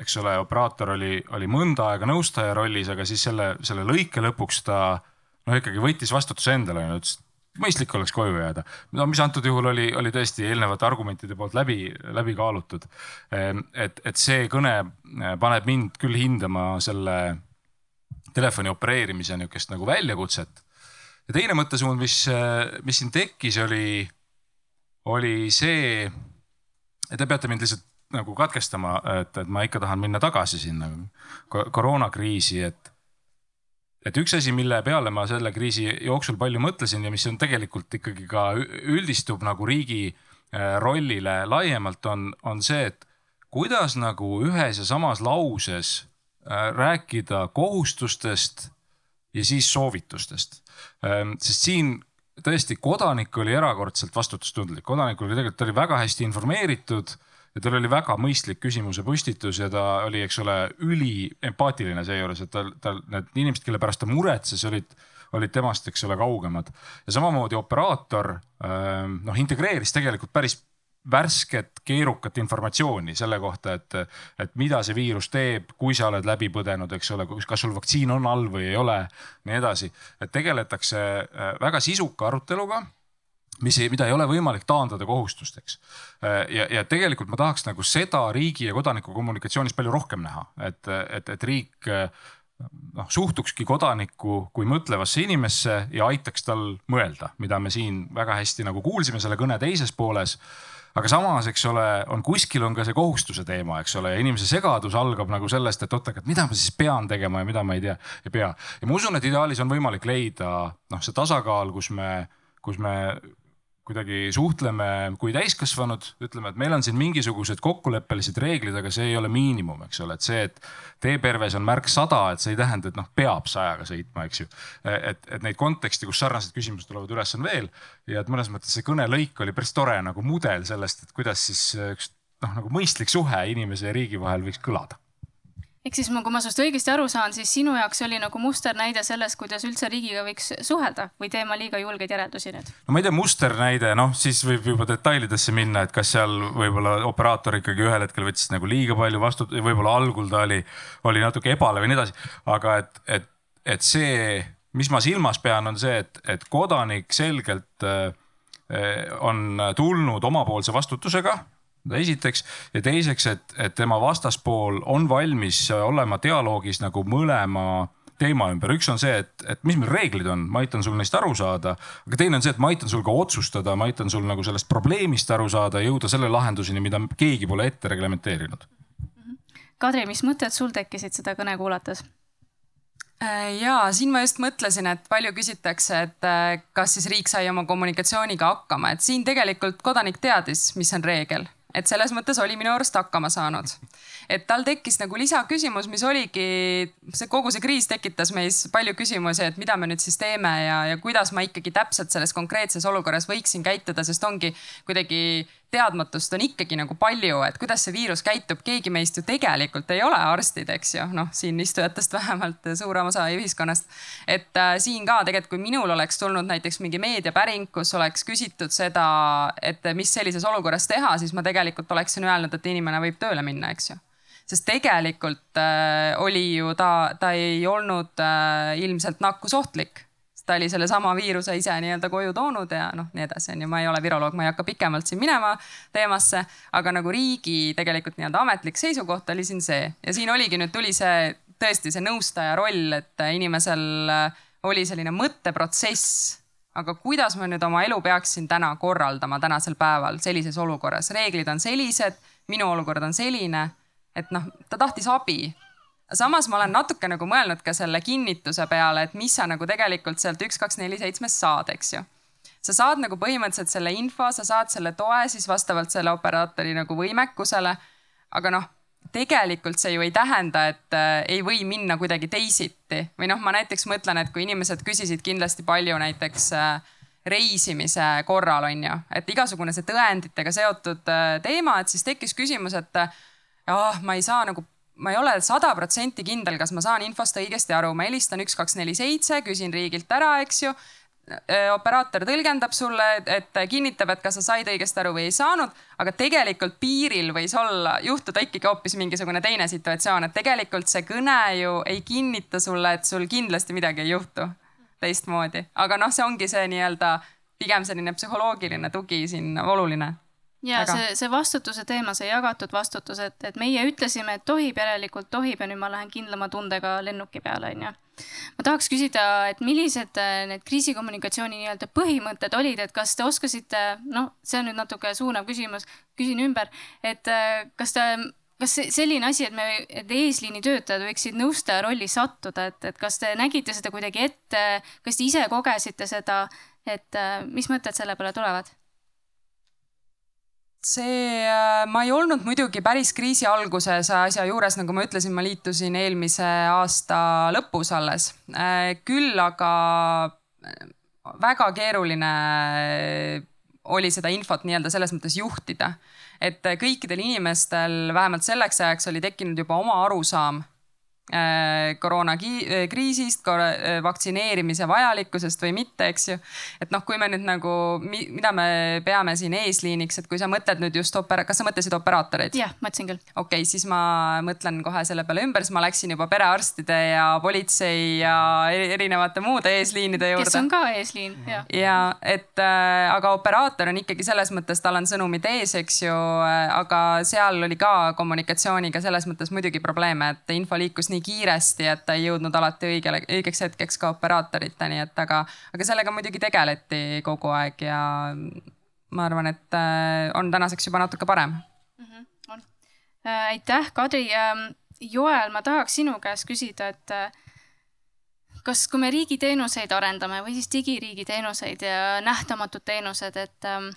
eks ole, operaator oli, oli mõnda aega nõustaja rollis, aga siis selle, selle lõike lõpuks ta noh, ikkagi võttis vastutuse endale ütles, et mõistlik oleks koju jääda. no mis antud juhul oli, oli tõesti eelnevate argumentide poolt läbi, läbi kaalutud. et, et see kõne paneb mind küll hindama selle telefoni opereerimise niisugust nagu väljakutset. ja teine mõttesuund, mis, mis siin tekkis, oli oli see, te peate mind lihtsalt nagu katkestama, et, et ma ikka tahan minna tagasi sinna koroonakriisi, et. et üks asi, mille peale ma selle kriisi jooksul palju mõtlesin ja mis on tegelikult ikkagi ka üldistub nagu riigi äh, rollile laiemalt, on, on see, et kuidas nagu ühes ja samas lauses äh, rääkida kohustustest ja siis soovitustest. Ähm, sest siin tõesti, kodanik oli erakordselt vastutustundlik, kodanik oli tegelikult, ta oli väga hästi informeeritud ja tal oli väga mõistlik küsimuse püstitus ja ta oli, eks ole, üliempaatiline seejuures, et tal, tal need inimesed, kelle pärast ta muretses, olid, olid temast, eks ole, kaugemad. ja samamoodi operaator ähm, noh, integreeris tegelikult päris värsket, keerukat informatsiooni selle kohta, et, et mida see viirus teeb, kui sa oled läbi põdenud, eks ole, kas sul vaktsiin on all või ei ole, nii edasi. et tegeletakse äh, väga sisuka aruteluga mis, mida ei ole võimalik taandada kohustusteks. Äh, ja, ja tegelikult ma tahaks nagu seda riigi ja kodaniku kommunikatsioonis palju rohkem näha, et, et, et riik äh, noh, suhtukski kodanikku kui mõtlevasse inimesse ja aitaks tal mõelda, mida me siin väga hästi nagu kuulsime selle kõne teises pooles aga samas, eks ole, on kuskil on ka see kohustuse teema, eks ole, ja inimese segadus algab nagu sellest, et oot, aga mida ma siis pean tegema ja mida ma ei tea, ei pea. ja ma usun, et ideaalis on võimalik leida noh, see tasakaal, kus me, kus me kuidagi suhtleme kui täiskasvanud, ütleme, et meil on siin mingisugused kokkuleppelised reeglid, aga see ei ole miinimum, eks ole, et see, et teeperves on märk sada, et see ei tähenda, et noh, peab sajaga sõitma, eks ju. et, et neid kontekste, kus sarnased küsimused tulevad üles, on veel ja et mõnes mõttes see kõnelõik oli päris tore nagu mudel sellest, et kuidas siis üks noh, nagu mõistlik suhe inimese ja riigi vahel võiks kõlada ehk siis ma, kui ma sinust õigesti aru saan, siis sinu jaoks oli nagu musternäide sellest, kuidas üldse riigiga võiks suhelda või teen ma liiga julgeid järeldusi nüüd? no ma ei tea, musternäide, noh, siis võib juba detailidesse minna, et kas seal võib-olla operaator ikkagi ühel hetkel võttis nagu liiga palju vastut-, võib-olla algul ta oli, oli natuke ebalev ja nii edasi. aga et, et, et see, mis ma silmas pean, on see, et, et kodanik selgelt äh, on tulnud omapoolse vastutusega esiteks ja teiseks, et, et tema vastaspool on valmis olema dialoogis nagu mõlema teema ümber, üks on see, et, et mis meil reeglid on, ma aitan sul neist aru saada. aga teine on see, et ma aitan sul ka otsustada, ma aitan sul nagu sellest probleemist aru saada ja jõuda selle lahenduseni, mida keegi pole ette reglementeerinud. Kadri, mis mõtted sul tekkisid seda kõne kuulates? Äh, ja siin ma just mõtlesin, et palju küsitakse, et äh, kas siis riik sai oma kommunikatsiooniga hakkama, et siin tegelikult kodanik teadis, mis on reegel et selles mõttes oli minu arust hakkama saanud. et tal tekkis nagu lisaküsimus, mis oligi, see kogu see kriis tekitas meis palju küsimusi, et mida me nüüd siis teeme ja, ja kuidas ma ikkagi täpselt selles konkreetses olukorras võiksin käituda, sest ongi kuidagi teadmatust on ikkagi nagu palju, et kuidas see viirus käitub, keegi meist ju tegelikult ei ole arstid, eks ju, noh siin istujatest vähemalt suurem osa ühiskonnast. et äh, siin ka tegelikult, kui minul oleks tulnud näiteks mingi meediapäring, kus oleks küsitud seda, et mis sellises olukorras teha, siis ma tegelikult oleksin öelnud, et inimene võib tööle minna, eks ju. Sest tegelikult äh, oli ju ta, ta ei olnud äh, ilmselt nakkusohtlik ta oli sellesama viiruse ise nii-öelda koju toonud ja noh, nii edasi, on ju, ma ei ole viroloog, ma ei hakka pikemalt siin minema teemasse, aga nagu riigi tegelikult nii-öelda ametlik seisukoht oli siin see. Ja siin oligi nüüd tuli see tõesti see nõustaja roll, et inimesel äh, oli selline mõtteprotsess. Aga kuidas ma nüüd oma elu peaksin täna korraldama tänasel päeval sellises olukorras, reeglid on sellised, minu olukord on selline, et noh, ta tahtis abi samas ma olen natuke nagu mõelnud ka selle kinnituse peale, et mis sa nagu tegelikult sealt üks, kaks, neli, seitsmest saad, eks ju. sa saad nagu põhimõtteliselt selle info, sa saad selle toe siis vastavalt selle operaatori nagu võimekusele. aga noh, tegelikult see ju ei tähenda, et äh, ei või minna kuidagi teisiti või noh, ma näiteks mõtlen, et kui inimesed küsisid kindlasti palju näiteks äh, reisimise korral on ju, et igasugune see tõenditega seotud äh, teema, et siis tekkis küsimus, et ah oh,, ma ei saa nagu ma ei ole sada protsenti kindel, kas ma saan infost õigesti aru, ma helistan üks, kaks, neli, seitse, küsin riigilt ära, eks ju. operaator tõlgendab sulle, et kinnitab, et kas sa said õigesti aru või ei saanud, aga tegelikult piiril võis olla, juhtuda ikkagi hoopis mingisugune teine situatsioon, et tegelikult see kõne ju ei kinnita sulle, et sul kindlasti midagi ei juhtu teistmoodi, aga noh, see ongi see nii-öelda pigem selline psühholoogiline tugi siin oluline ja Aga... see, see vastutuse teema, see jagatud vastutus, et, et meie ütlesime, et tohib, järelikult tohib ja nüüd ma lähen kindlama tundega lennuki peale, onju. ma tahaks küsida, et millised äh, need kriisikommunikatsiooni nii-öelda põhimõtted olid, et kas te oskasite, noh, see on nüüd natuke suunav küsimus, küsin ümber, et äh, kas te kas selline asi, et me, et eesliini töötajad võiksid nõustaja rolli sattuda, et, et kas te nägite seda kuidagi ette, kas te ise kogesite seda, et äh, mis mõtted selle peale tulevad? See, äh, ma ei olnud muidugi päris kriisi alguses asja juures, nagu ma ütlesin, ma liitusin eelmise aasta lõpus alles. Äh, küll aga äh, väga keeruline oli seda infot nii-öelda selles mõttes juhtida, et kõikidel inimestel vähemalt selleks ajaks oli tekkinud juba oma arusaam koroonakriisist, äh, vaktsineerimise vajalikkusest või mitte, eks ju. et noh, kui me nüüd nagu, mida me peame siin eesliiniks, et kui sa mõtled nüüd just opera-, kas sa mõtlesid operaatoreid? jah, mõtlesin küll. okei okay,, siis ma mõtlen kohe selle peale ümber, siis ma läksin juba perearstide ja politsei ja erinevate muude eesliinide juurde. kes on ka eesliin, jah. ja et äh, aga operaator on ikkagi selles mõttes, tal on sõnumid ees, eks ju, aga seal oli ka kommunikatsiooniga selles mõttes muidugi probleeme, et info liikus nii nii kiiresti, et ta ei jõudnud alati õigele, õigeks hetkeks ka operaatoriteni, et aga, aga sellega muidugi tegeleti kogu aeg ja ma arvan, et äh, on tänaseks juba natuke parem mm. -hmm. on. Äh, aitäh, Kadri. Ähm, Joel, ma tahaks sinu käest küsida, et äh, kas, kui me riigiteenuseid arendame või siis digiriigi teenuseid ja nähtamatud teenused, et ähm,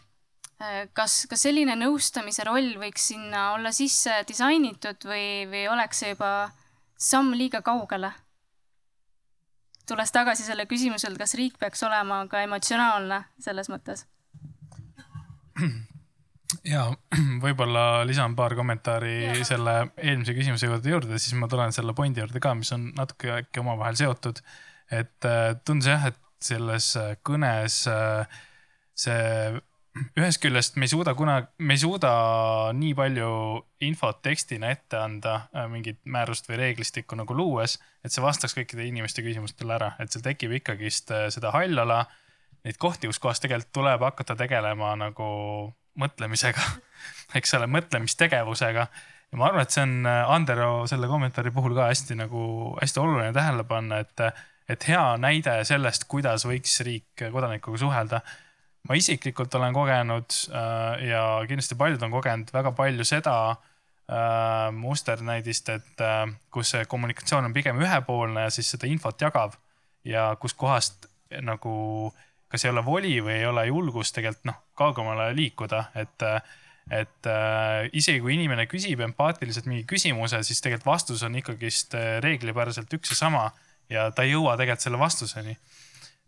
äh, kas, kas selline nõustamise roll võiks sinna olla sisse disainitud või, või oleks see juba samm liiga kaugele? tulles tagasi selle küsimuse juurde, kas riik peaks olema ka emotsionaalne selles mõttes? ja võib-olla lisan paar kommentaari ja. selle eelmise küsimuse juurde juurde, siis ma tulen selle pointi juurde ka, mis on natuke äkki omavahel seotud. et äh, tundus jah, et selles äh, kõnes äh, see ühest küljest me ei suuda kunagi, me ei suuda nii palju infot tekstina ette anda mingit määrust või reeglistikku nagu luues, et see vastaks kõikide inimeste küsimustele ära, et seal tekib ikkagist seda hallala, neid kohti, kus kohas tegelikult tuleb hakata tegelema nagu mõtlemisega, eks ole, mõtlemistegevusega. ja ma arvan, et see on äh, Andero selle kommentaari puhul ka hästi nagu, hästi oluline tähele panna, et, et hea näide sellest, kuidas võiks riik kodanikuga suhelda. Ma isiklikult olen kogenud äh, ja kindlasti paljud on kogenud väga palju seda äh, musternäidist, et äh, kus see kommunikatsioon on pigem ühepoolne ja siis seda infot jagab ja kuskohast nagu kas ei ole voli või ei ole julgust tegelikult noh, kaugemale liikuda, et et äh, isegi kui inimene küsib empaatiliselt mingi küsimuse, siis tegelikult vastus on ikkagist äh, reeglipäraselt üks ja sama ja ta ei jõua tegelikult selle vastuseni.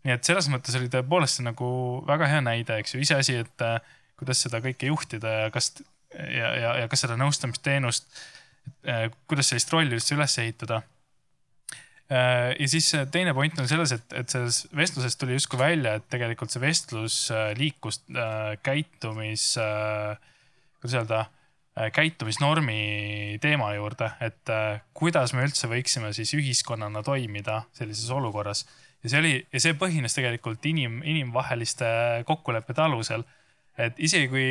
Nii et selles mõttes oli tõepoolest nagu väga hea näide, eks ju, iseasi, et äh, kuidas seda kõike juhtida ja kas ja, ja, ja kas seda nõustamisteenust äh,, kuidas sellist rolli üldse üles ehitada Äh, ja siis teine point on selles, et, et selles vestluses tuli justkui välja, et tegelikult see vestlus liikus käitumis, kuidas öelda, käitumisnormi teema juurde, et kuidas me üldse võiksime siis ühiskonnana toimida sellises olukorras. Ja see oli, ja see põhines tegelikult inim, inimvaheliste kokkulepete alusel. et isegi kui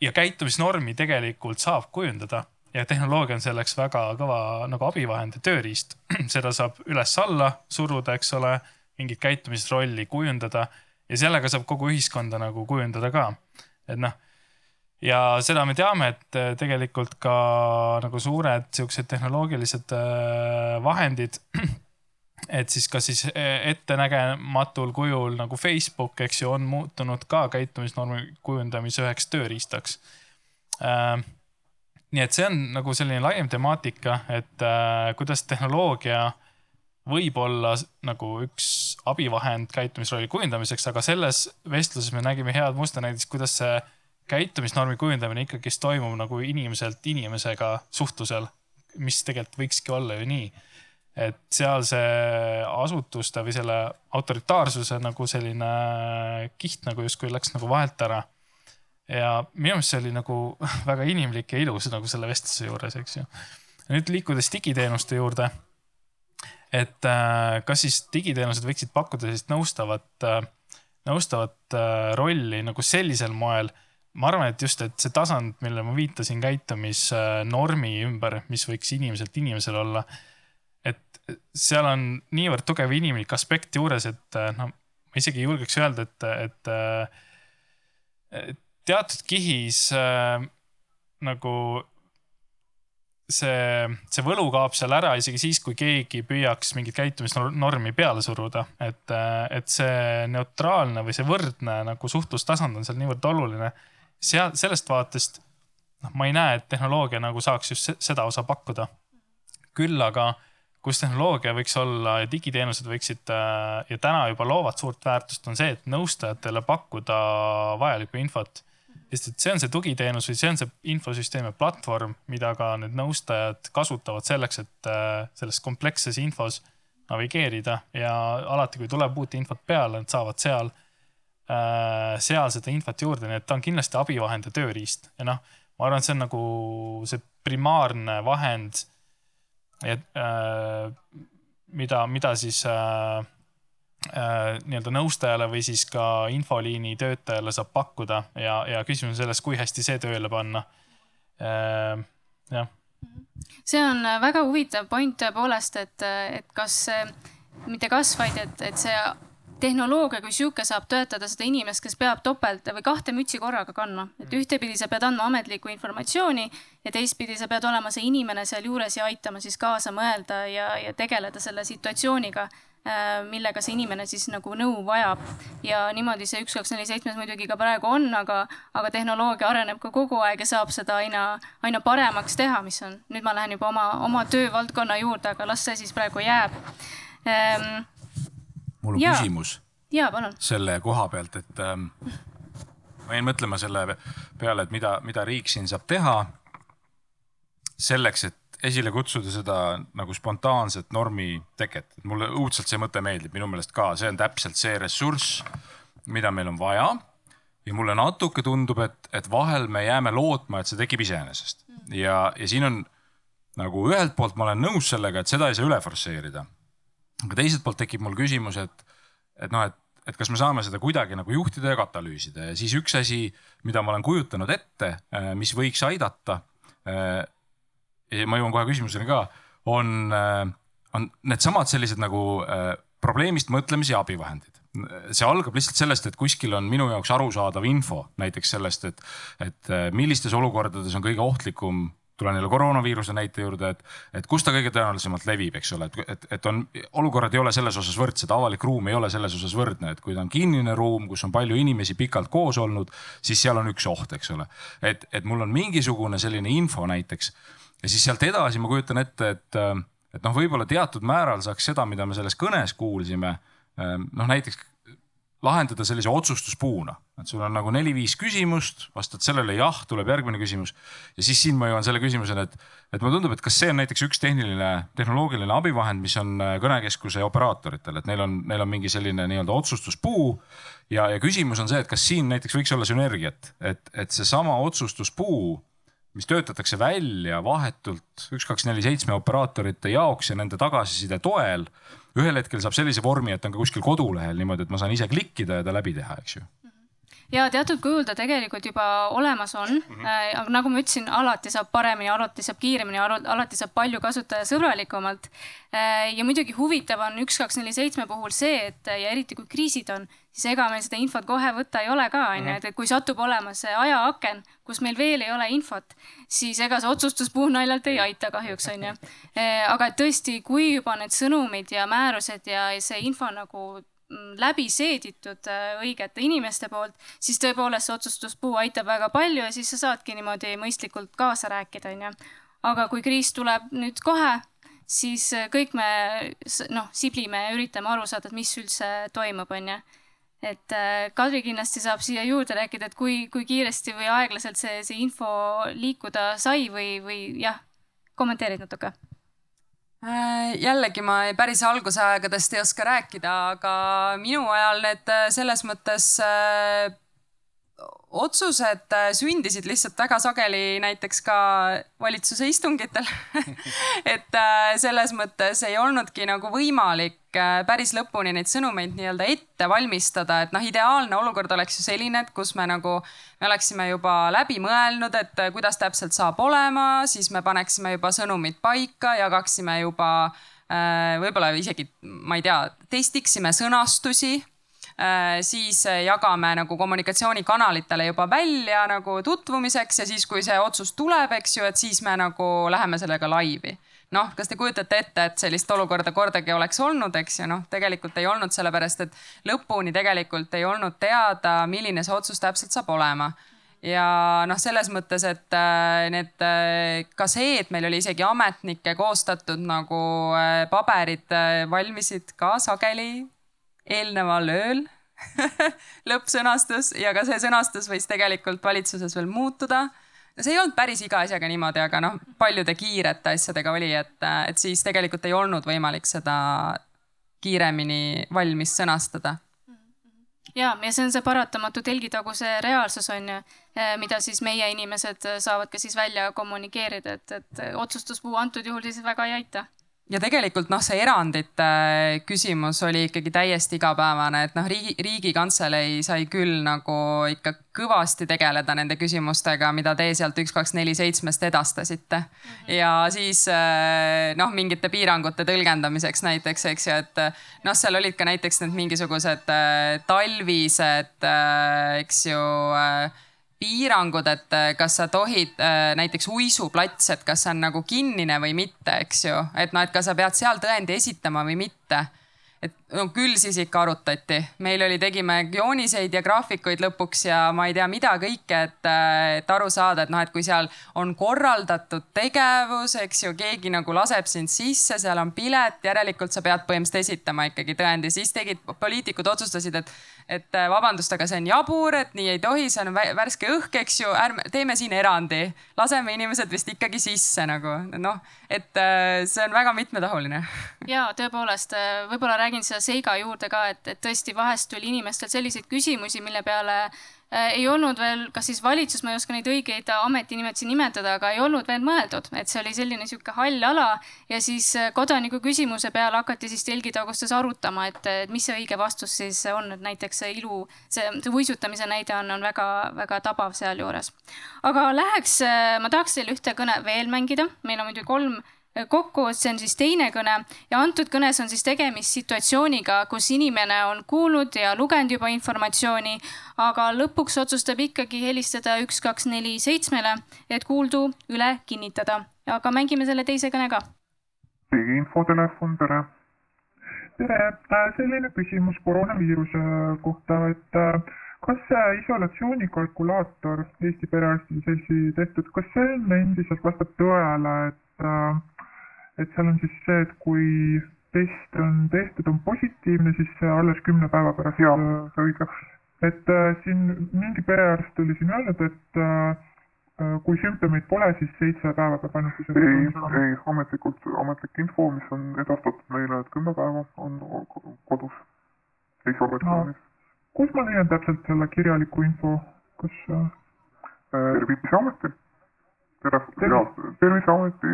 ja käitumisnormi tegelikult saab kujundada ja tehnoloogia on selleks väga kõva nagu abivahend ja tööriist. seda saab üles-alla suruda, eks ole, mingit käitumisrolli kujundada ja sellega saab kogu ühiskonda nagu kujundada ka. et noh, ja seda me teame, et äh, tegelikult ka nagu suured siuksed tehnoloogilised äh, vahendid, et siis kas siis äh, ettenägematul kujul nagu Facebook, eks ju, on muutunud ka käitumisnormi kujundamise üheks tööriistaks nii et see on nagu selline laiem temaatika, et äh, kuidas tehnoloogia võib olla nagu üks abivahend käitumisrolli kujundamiseks, aga selles vestluses me nägime head musta näiteks, kuidas see käitumisnormi kujundamine ikkagist toimub nagu inimeselt inimesega suhtlusel, mis tegelikult võikski olla ju nii. Et seal see asutuste või selle autoritaarsuse nagu selline kiht nagu justkui läks nagu vahelt ära ja minu meelest see oli nagu väga inimlik ja ilus nagu selle vestluse juures, eks ju. nüüd liikudes digiteenuste juurde. et äh, kas siis digiteenused võiksid pakkuda sellist nõustavat, äh, nõustavat äh, rolli nagu sellisel moel. ma arvan, et just, et see tasand, millele ma viitasin käitumisnormi ümber, mis võiks inimeselt inimesele olla. Seal on niivõrd tugev inimlik aspekt juures, et noh, ma isegi ei julgeks öelda, et, et, et teatud kihis äh, nagu see, see võlu kaob seal ära isegi siis, kui keegi püüaks mingit käitumisnormi peale suruda. et, äh, et see neutraalne või see võrdne nagu suhtlustasand on seal niivõrd oluline. seal, sellest vaatest, noh, ma ei näe, et tehnoloogia nagu saaks just seda osa pakkuda. küll aga, kus tehnoloogia võiks olla ja digiteenused võiksid äh, ja täna juba loovad suurt väärtust, on see, et nõustajatele pakkuda vajalikku infot. Sest et see on see tugiteenus või see on see infosüsteemi platvorm, mida ka need nõustajad kasutavad selleks, et äh, selles kompleksses infos navigeerida. Ja alati, kui tuleb uut infot peale, nad saavad seal, äh, seal seda infot juurde, nii et ta on kindlasti abivahend ja tööriist. Ja noh, ma arvan, et see on nagu see primaarne vahend, et äh, mida, mida siis äh, äh, nii-öelda nõustajale või siis ka infoliini töötajale saab pakkuda ja, ja küsimus on selles, kui hästi see tööle panna äh,. jah. see on väga huvitav point tõepoolest, et, et kas, mitte kas, vaid et, et see tehnoloogia kui sihuke saab töötada seda inimest, kes peab topelt või kahte mütsi korraga kandma. et ühtepidi sa pead andma ametlikku informatsiooni ja teistpidi sa pead olema see inimene sealjuures ja aitama siis kaasa mõelda ja, ja tegeleda selle situatsiooniga millega see inimene siis nagu nõu vajab. ja niimoodi see üks, kaks, neli, seitsmes muidugi ka praegu on, aga, aga tehnoloogia areneb ka kogu aeg ja saab seda aina, aina paremaks teha, mis on, nüüd ma lähen juba oma, oma töövaldkonna juurde, aga las see siis praegu jääb ehm,. Mul on ja. küsimus. jaa, palun. selle koha pealt, et ähm, ma jäin mõtlema selle peale, et mida, mida riik siin saab teha selleks, et esile kutsuda seda nagu spontaanset normi teket. mulle õudselt see mõte meeldib, minu meelest ka, see on täpselt see ressurss, mida meil on vaja. ja mulle natuke tundub, et, et vahel me jääme lootma, et see tekib iseenesest ja, ja siin on nagu ühelt poolt ma olen nõus sellega, et seda ei saa üle forsseerida. Aga teiselt poolt tekib mul küsimus, et, et noh, et, et kas me saame seda kuidagi nagu juhtida ja katalüüsida. Ja siis üks asi, mida ma olen kujutanud ette, mis võiks aidata ja ma jõuan kohe küsimuseni ka, on, äh, on needsamad sellised nagu äh, probleemist mõtlemise ja abivahendid. See algab lihtsalt sellest, et kuskil on minu jaoks arusaadav info näiteks sellest, et, et äh, millistes olukordades on kõige ohtlikum tulen jälle koroonaviiruse näite juurde, et, et kus ta kõige tõenäolisemalt levib, eks ole, et, et, et on, olukorrad ei ole selles osas võrdsed, avalik ruum ei ole selles osas võrdne, et kui ta on kinnine ruum, kus on palju inimesi pikalt koos olnud, siis seal on üks oht, eks ole. et, et mul on mingisugune selline info näiteks ja siis sealt edasi ma kujutan ette, et, et noh, võib-olla teatud määral saaks seda, mida me selles kõnes kuulsime, noh näiteks lahendada sellise otsustuspuuna, et sul on nagu neli-viis küsimust, vastad sellele jah, tuleb järgmine küsimus. ja siis siin ma jõuan selle küsimuseni, et, et mulle tundub, et kas see on näiteks üks tehniline, tehnoloogiline abivahend, mis on äh, kõnekeskuse operaatoritel, et neil on, neil on mingi selline nii-öelda otsustuspuu. ja, ja küsimus on see, et kas siin näiteks võiks olla sünergiat, et, et seesama otsustuspuu mis töötatakse välja vahetult üks, kaks, neli, seitsme operaatorite jaoks ja nende tagasiside toel. ühel hetkel saab sellise vormi, et on ka kuskil kodulehel niimoodi, et ma saan ise klikkida ja ta läbi teha, eks ju ja teatud kujul ta tegelikult juba olemas on mm, -hmm. aga nagu ma ütlesin, alati saab paremini, alati saab kiiremini, alati saab palju kasutajasõbralikumalt äh,. ja muidugi huvitav on üks, kaks, neli, seitsme puhul see, et ja eriti kui kriisid on, siis ega meil seda infot kohe võtta ei ole ka, onju, et kui satub olema see ajaaken, kus meil veel ei ole infot, siis ega see otsustuspuu naljalt ei aita kahjuks, onju. Äh, aga et tõesti, kui juba need sõnumid ja määrused ja see info nagu läbi seeditud äh, õigete inimeste poolt, siis tõepoolest see otsustuspuu aitab väga palju ja siis sa saadki niimoodi mõistlikult kaasa rääkida, onju. aga kui kriis tuleb nüüd kohe, siis äh, kõik me noh, siblime ja üritame aru saada, et mis üldse toimub, onju. et äh, Kadri kindlasti saab siia juurde rääkida, et kui, kui kiiresti või aeglaselt see, see info liikuda sai või, või jah, kommenteerid natuke jällegi ma päris alguse aegadest ei oska rääkida, aga minu ajal need äh, selles mõttes äh, otsused äh, sündisid lihtsalt väga sageli näiteks ka valitsuse istungitel et äh, selles mõttes ei olnudki nagu võimalik äh, päris lõpuni neid sõnumeid nii-öelda ette valmistada, et noh, ideaalne olukord oleks ju selline, et kus me nagu, me oleksime juba läbi mõelnud, et kuidas täpselt saab olema, siis me paneksime juba sõnumid paika, jagaksime juba võib-olla isegi, ma ei tea, testiksime sõnastusi siis äh, jagame nagu kommunikatsioonikanalitele juba välja nagu tutvumiseks ja siis, kui see otsus tuleb, eks ju, et siis me nagu läheme sellega laivi. Noh, kas te kujutate ette, et sellist olukorda kordagi oleks olnud, eks ju, noh, tegelikult ei olnud, sellepärast et lõpuni tegelikult ei olnud teada, milline see otsus täpselt saab olema. Ja noh, selles mõttes, et äh, need, ka see, et meil oli isegi ametnike koostatud nagu paberid valmisid ka sageli eelneval ööl lõppsõnastus ja ka see sõnastus võis tegelikult valitsuses veel muutuda. see ei olnud päris iga asjaga niimoodi, aga noh, paljude kiirete asjadega oli, et, et siis tegelikult ei olnud võimalik seda kiiremini valmis sõnastada ja, ja see on see paratamatu telgitaguse reaalsus on ju, eh, mida siis meie inimesed saavad ka siis välja kommunikeerida, et, et otsustuspuu antud juhul siis väga ei aita ja tegelikult noh, see erandite küsimus oli ikkagi täiesti igapäevane, et noh, riigi, riigikantselei sai küll nagu ikka kõvasti tegeleda nende küsimustega, mida te sealt üks, kaks, neli, seitsmest edastasite mm. -hmm. ja siis eh, noh, mingite piirangute tõlgendamiseks näiteks, eks ju, et noh, seal olid ka näiteks need mingisugused talvised, eks ju piirangud, et äh, kas sa tohid äh, näiteks uisuplats, et kas see on nagu kinnine või mitte, eks ju, et noh, et kas sa pead seal tõendi esitama või mitte. et no küll siis ikka arutati, meil oli, tegime jooniseid ja graafikuid lõpuks ja ma ei tea, mida kõike, et, et aru saada, et noh, et kui seal on korraldatud tegevus, eks ju, keegi nagu laseb sind sisse, seal on pilet, järelikult sa pead põhimõtteliselt esitama ikkagi tõendi, siis tegid, poliitikud otsustasid, et et äh, vabandust, aga see on jabur, et nii ei tohi, see on värske õhk, eks ju, ärme, teeme siin erandi. laseme inimesed vist ikkagi sisse nagu noh, et äh, see on väga mitmetahuline. ja tõepoolest, äh, võib-olla räägin seda seiga juurde ka, et, et tõesti vahest tuli inimestel selliseid küsimusi, mille peale ei olnud veel, kas siis valitsus, ma ei oska neid õigeid ametinimetusi nimetada, aga ei olnud veel mõeldud, et see oli selline niisugune hall ala. Ja siis äh, kodaniku küsimuse peale hakati siis telgitagustes arutama, et mis see õige vastus siis on, et näiteks see ilu, see, see uisutamise näide on, on väga-väga tabav sealjuures. aga läheks, äh, ma tahaks teile ühte kõne veel mängida, meil on muidugi kolm kokku, see on siis teine kõne ja antud kõnes on siis tegemist situatsiooniga, kus inimene on kuulnud ja lugenud juba informatsiooni, aga lõpuks otsustab ikkagi helistada üks, kaks, neli, seitsmele, et kuuldu üle kinnitada. aga mängime selle teise kõne ka. riigi infotelefon, tere. tere, äh, selline küsimus koroonaviiruse kohta, et äh, kas see isolatsiooni kalkulaator Eesti Perearstide Seltsi tehtud, kas see endiselt vastab tõele, et äh, et seal on siis see, et kui test on tehtud, on positiivne, siis alles kümne päeva pärast. jaa, see õige. et äh, siin mingi perearst oli siin öelnud, et äh, äh kui sümptomeid pole, siis seitse päeva peab ainult ei, ei, ametlikult, ametlik info, mis on edastatud meile, et kümme päeva on kodus isolatsioonis no,. kus ma leian täpselt selle kirjaliku info, kas äh...? Terviseameti, Terviseameti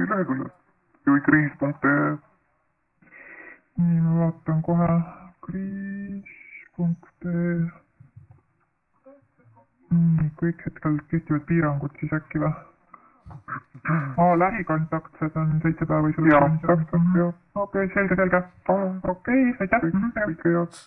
leheküljel kriis.ee. nii, ma vaatan kohe kriis.ee. nii, kõik hetkel kehtivad piirangud siis äkki või? aa, lähikontaktsed on seitse päeva isolatsioonis. jah, täpselt, jah. okei, selge, selge. okei, aitäh. kõike head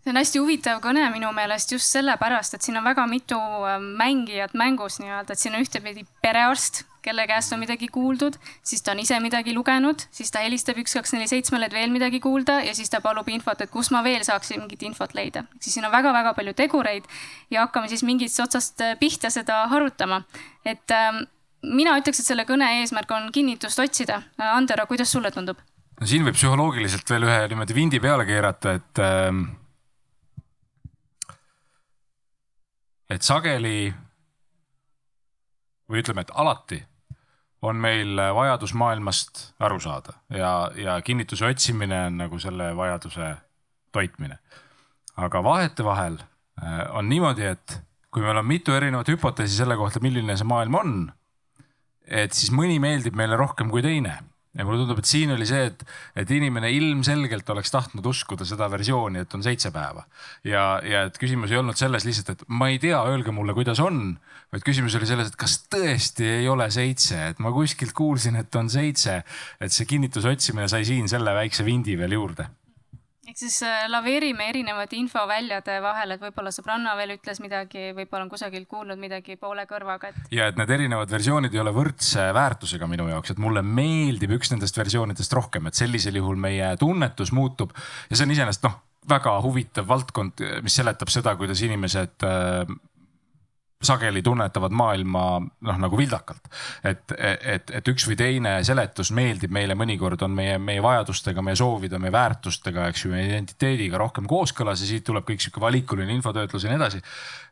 see on hästi huvitav kõne minu meelest just sellepärast, et siin on väga mitu äh, mängijat mängus nii-öelda, et siin on ühtepidi perearst, kelle käest on midagi kuuldud, siis ta on ise midagi lugenud, siis ta helistab üks, kaks, neli, seitsmele, et veel midagi kuulda ja siis ta palub infot, et kus ma veel saaksin mingit infot leida. siis siin on väga-väga palju tegureid ja hakkame siis mingist otsast äh, pihta seda harutama. et ähm, mina ütleks, et selle kõne eesmärk on kinnitust otsida. Äh, Andero, kuidas sulle tundub? no siin võib psühholoogiliselt veel ühe niimoodi vindi peale keerata, et ähm, et sageli või ütleme, et alati on meil vajadus maailmast aru saada ja, ja kinnituse otsimine on nagu selle vajaduse toitmine. aga vahetevahel äh, on niimoodi, et kui meil on mitu erinevat hüpoteesi selle kohta, milline see maailm on, et siis mõni meeldib meile rohkem kui teine ja mulle tundub, et siin oli see, et, et inimene ilmselgelt oleks tahtnud uskuda seda versiooni, et on seitse päeva. ja, ja et küsimus ei olnud selles lihtsalt, et ma ei tea, öelge mulle, kuidas on, vaid küsimus oli selles, et kas tõesti ei ole seitse, et ma kuskilt kuulsin, et on seitse. et see kinnituse otsimine sai siin selle väikse vindi veel juurde ehk siis äh, laveerime erinevate infoväljade vahel, et võib-olla sõbranna veel ütles midagi, võib-olla on kusagilt kuulnud midagi poole kõrvaga, et. ja et need erinevad versioonid ei ole võrdse väärtusega minu jaoks, et mulle meeldib üks nendest versioonidest rohkem, et sellisel juhul meie tunnetus muutub ja see on iseenesest noh, väga huvitav valdkond, mis seletab seda, kuidas inimesed äh, sageli tunnetavad maailma noh, nagu vildakalt. et, et, et üks või teine seletus meeldib meile mõnikord on meie, meie vajadustega, meie soovide, meie väärtustega, eks ju, meie identiteediga rohkem kooskõlas ja siit tuleb kõik sihuke valikuline infotöötlus ja nii edasi.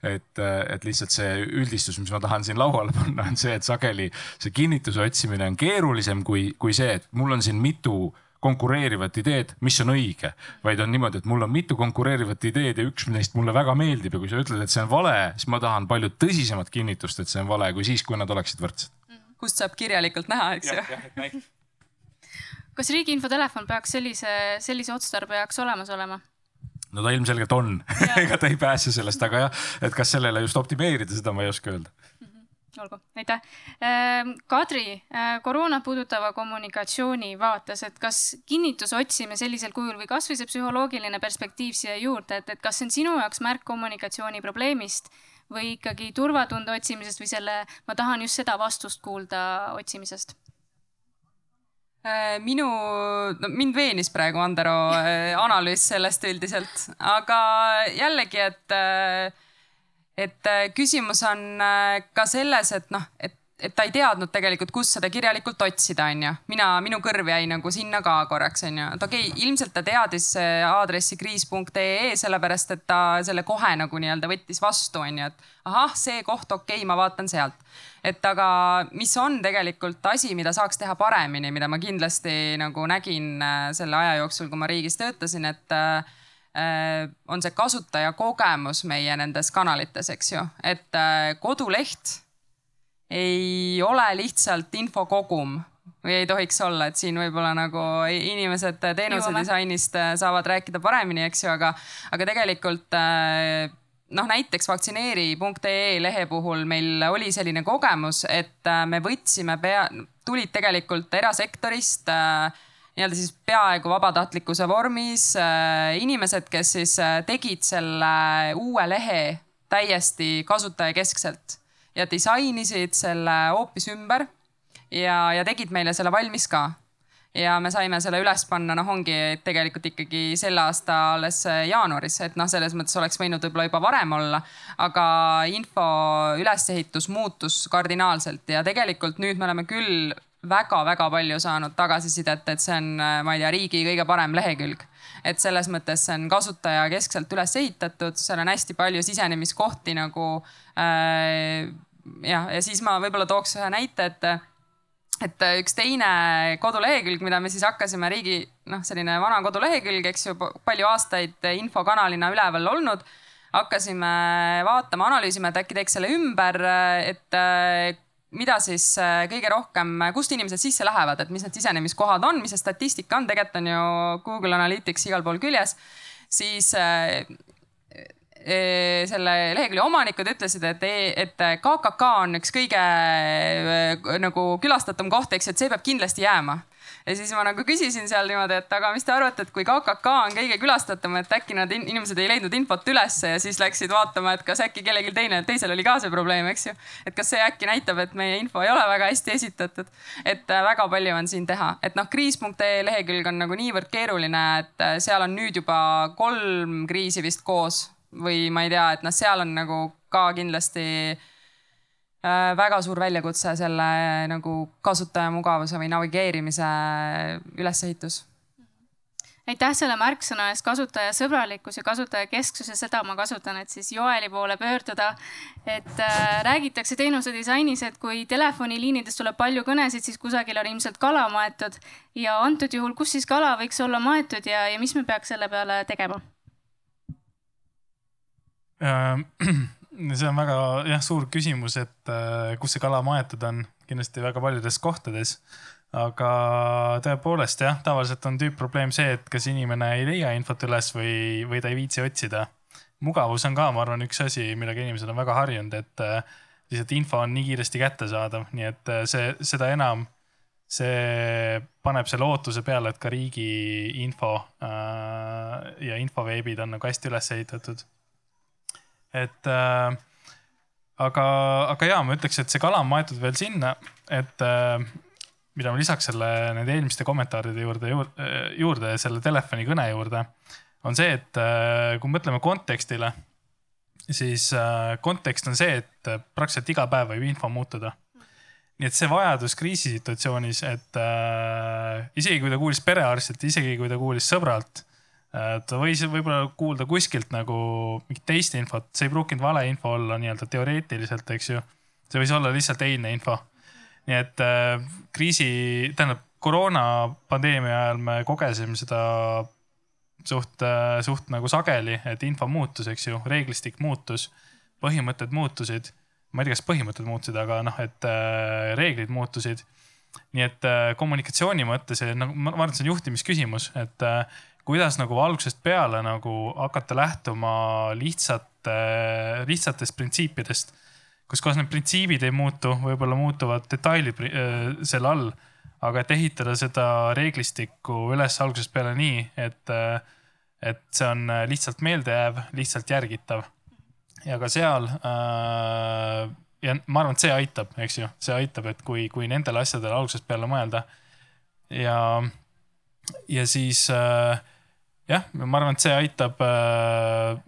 et, et lihtsalt see üldistus, mis ma tahan siin lauale panna, on see, et sageli see kinnituse otsimine on keerulisem kui, kui see, et mul on siin mitu konkureerivat ideed, mis on õige, vaid on niimoodi, et mul on mitu konkureerivat ideed ja üks neist mulle väga meeldib ja kui sa ütled, et see on vale, siis ma tahan palju tõsisemat kinnitust, et see on vale, kui siis, kui nad oleksid võrdsed. kust saab kirjalikult näha, eks ju. kas riigi infotelefon peaks sellise, sellise otstarbe jaoks olemas olema? no ta ilmselgelt on ega ta ei pääse sellest, aga jah, et kas sellele just optimeerida, seda ma ei oska öelda olgu, aitäh. Ehm, Kadri, äh, koroonat puudutava kommunikatsiooni vaates, et kas kinnituse otsimine sellisel kujul või kasvõi see psühholoogiline perspektiiv siia juurde, et, et kas see on sinu jaoks märk kommunikatsiooni probleemist või ikkagi turvatunde otsimisest või selle, ma tahan just seda vastust kuulda otsimisest? Äh, minu, no mind veenis praegu Andero äh, analüüs sellest üldiselt, aga jällegi, et, äh, et küsimus on ka selles, et noh, et et ta ei teadnud tegelikult, kus seda kirjalikult otsida, onju. mina, minu kõrv jäi nagu sinna ka korraks, onju. et okei okay,, ilmselt ta teadis aadressi kriis.ee sellepärast, et ta selle kohe nagu nii-öelda võttis vastu, onju, et ahah, see koht, okei okay,, ma vaatan sealt. et aga mis on tegelikult asi, mida saaks teha paremini, mida ma kindlasti nagu nägin äh, selle aja jooksul, kui ma riigis töötasin, et äh, on see kasutajakogemus meie nendes kanalites, eks ju, et äh, koduleht ei ole lihtsalt infokogum või ei tohiks olla, et siin võib-olla nagu inimesed teenuse disainist äh, saavad rääkida paremini, eks ju, aga, aga tegelikult äh, noh, näiteks vaktsineeri.ee lehe puhul meil oli selline kogemus, et äh, me võtsime pea, tulid tegelikult erasektorist nii-öelda siis peaaegu vabatahtlikkuse vormis inimesed, kes siis tegid selle uue lehe täiesti kasutajakeskselt ja disainisid selle hoopis ümber ja, ja tegid meile selle valmis ka. Ja me saime selle üles panna, noh, ongi tegelikult ikkagi selle aasta alles jaanuaris, et noh, selles mõttes oleks võinud võib-olla juba varem olla, aga info ülesehitus muutus kardinaalselt ja tegelikult nüüd me oleme küll väga-väga palju saanud tagasisidet, et see on, ma ei tea, riigi kõige parem lehekülg. et selles mõttes see on kasutajakeskselt üles ehitatud, seal on hästi palju sisenemiskohti nagu äh, jah, ja siis ma võib-olla tooks ühe näite, et et üks teine kodulehekülg, mida me siis hakkasime riigi, noh, selline vana kodulehekülg, eks ju, palju aastaid infokanalina üleval olnud. hakkasime vaatama, analüüsima, et äkki teeks selle ümber, et mida siis kõige rohkem, kust inimesed sisse lähevad, et mis need sisenemiskohad on, mis see statistika on, tegelikult on ju Google Analytics igal pool küljes. siis selle lehekülje omanikud ütlesid, et, e, et KKK on üks kõige nagu külastatum koht, eks, et see peab kindlasti jääma. Ja siis ma nagu küsisin seal niimoodi, et aga mis te arvate, et kui KKK on kõige külastatum, et äkki nad inimesed ei leidnud infot ülesse ja siis läksid vaatama, et kas äkki kellelgi teine, teisel oli ka see probleem, eks ju. et kas see äkki näitab, et meie info ei ole väga hästi esitatud. et väga palju on siin teha, et noh, kriis.ee lehekülg on nagu niivõrd keeruline, et seal on nüüd juba kolm kriisi vist koos või ma ei tea, et noh, seal on nagu ka kindlasti äh, väga suur väljakutse selle nagu kasutajamugavuse või navigeerimise ülesehitus aitäh selle märksõna eest, kasutajasõbralikkus ja kasutajakesksus ja seda ma kasutan, et siis Joeli poole pöörduda. et äh, räägitakse teenuse disainis, et kui telefoniliinidest tuleb palju kõnesid, siis kusagil on ilmselt kala maetud ja antud juhul, kus siis kala võiks olla maetud ja, ja mis me peaks selle peale tegema? Äh, see on väga jah, suur küsimus, et äh, kus see kala maetud on, kindlasti väga paljudes kohtades. aga tõepoolest jah, tavaliselt on tüüpprobleem see, et kas inimene ei leia infot üles või, või ta ei viitsi otsida. mugavus on ka, ma arvan, üks asi, millega inimesed on väga harjunud, et äh, lihtsalt info on nii kiiresti kättesaadav, nii et see, seda enam see paneb selle ootuse peale, et ka riigi info äh, ja infoveebid on nagu hästi üles ehitatud et äh, aga, aga ja ma ütleks, et see kala on maetud veel sinna, et äh, mida ma lisaks selle, nende eelmiste kommentaaride juurde, juurde, juurde, selle telefonikõne juurde, on see, et äh, kui mõtleme kontekstile, siis äh, kontekst on see, et praktiliselt iga päev võib info muutuda. nii et see vajadus kriisisituatsioonis, et äh, isegi kui ta kuulis perearstilt, isegi kui ta kuulis sõbralt ta võis võib-olla kuulda kuskilt nagu mingit teist infot, see ei pruukinud valeinfo olla nii-öelda teoreetiliselt, eks ju. see võis olla lihtsalt eilne info. nii et äh, kriisi, tähendab koroonapandeemia ajal me kogesime seda suht äh,, suht nagu sageli, et info muutus, eks ju, reeglistik muutus, põhimõtted muutusid. ma ei tea, kas põhimõtted muutusid, aga noh, et äh, reeglid muutusid nii et äh, kommunikatsiooni mõttes nagu ma arvan, et see on juhtimisküsimus, et äh, kuidas nagu algusest peale nagu hakata lähtuma lihtsate, lihtsatest printsiipidest. kus kohas need printsiibid ei muutu, võib-olla muutuvad detailid äh, selle all. aga et ehitada seda reeglistikku üles algusest peale nii, et, äh, et see on lihtsalt meeldejääv, lihtsalt järgitav. ja ka seal äh, ja ma arvan, et see aitab, eks ju, see aitab, et kui, kui nendele asjadele algusest peale mõelda ja, ja siis äh, jah, ma arvan, et see aitab äh,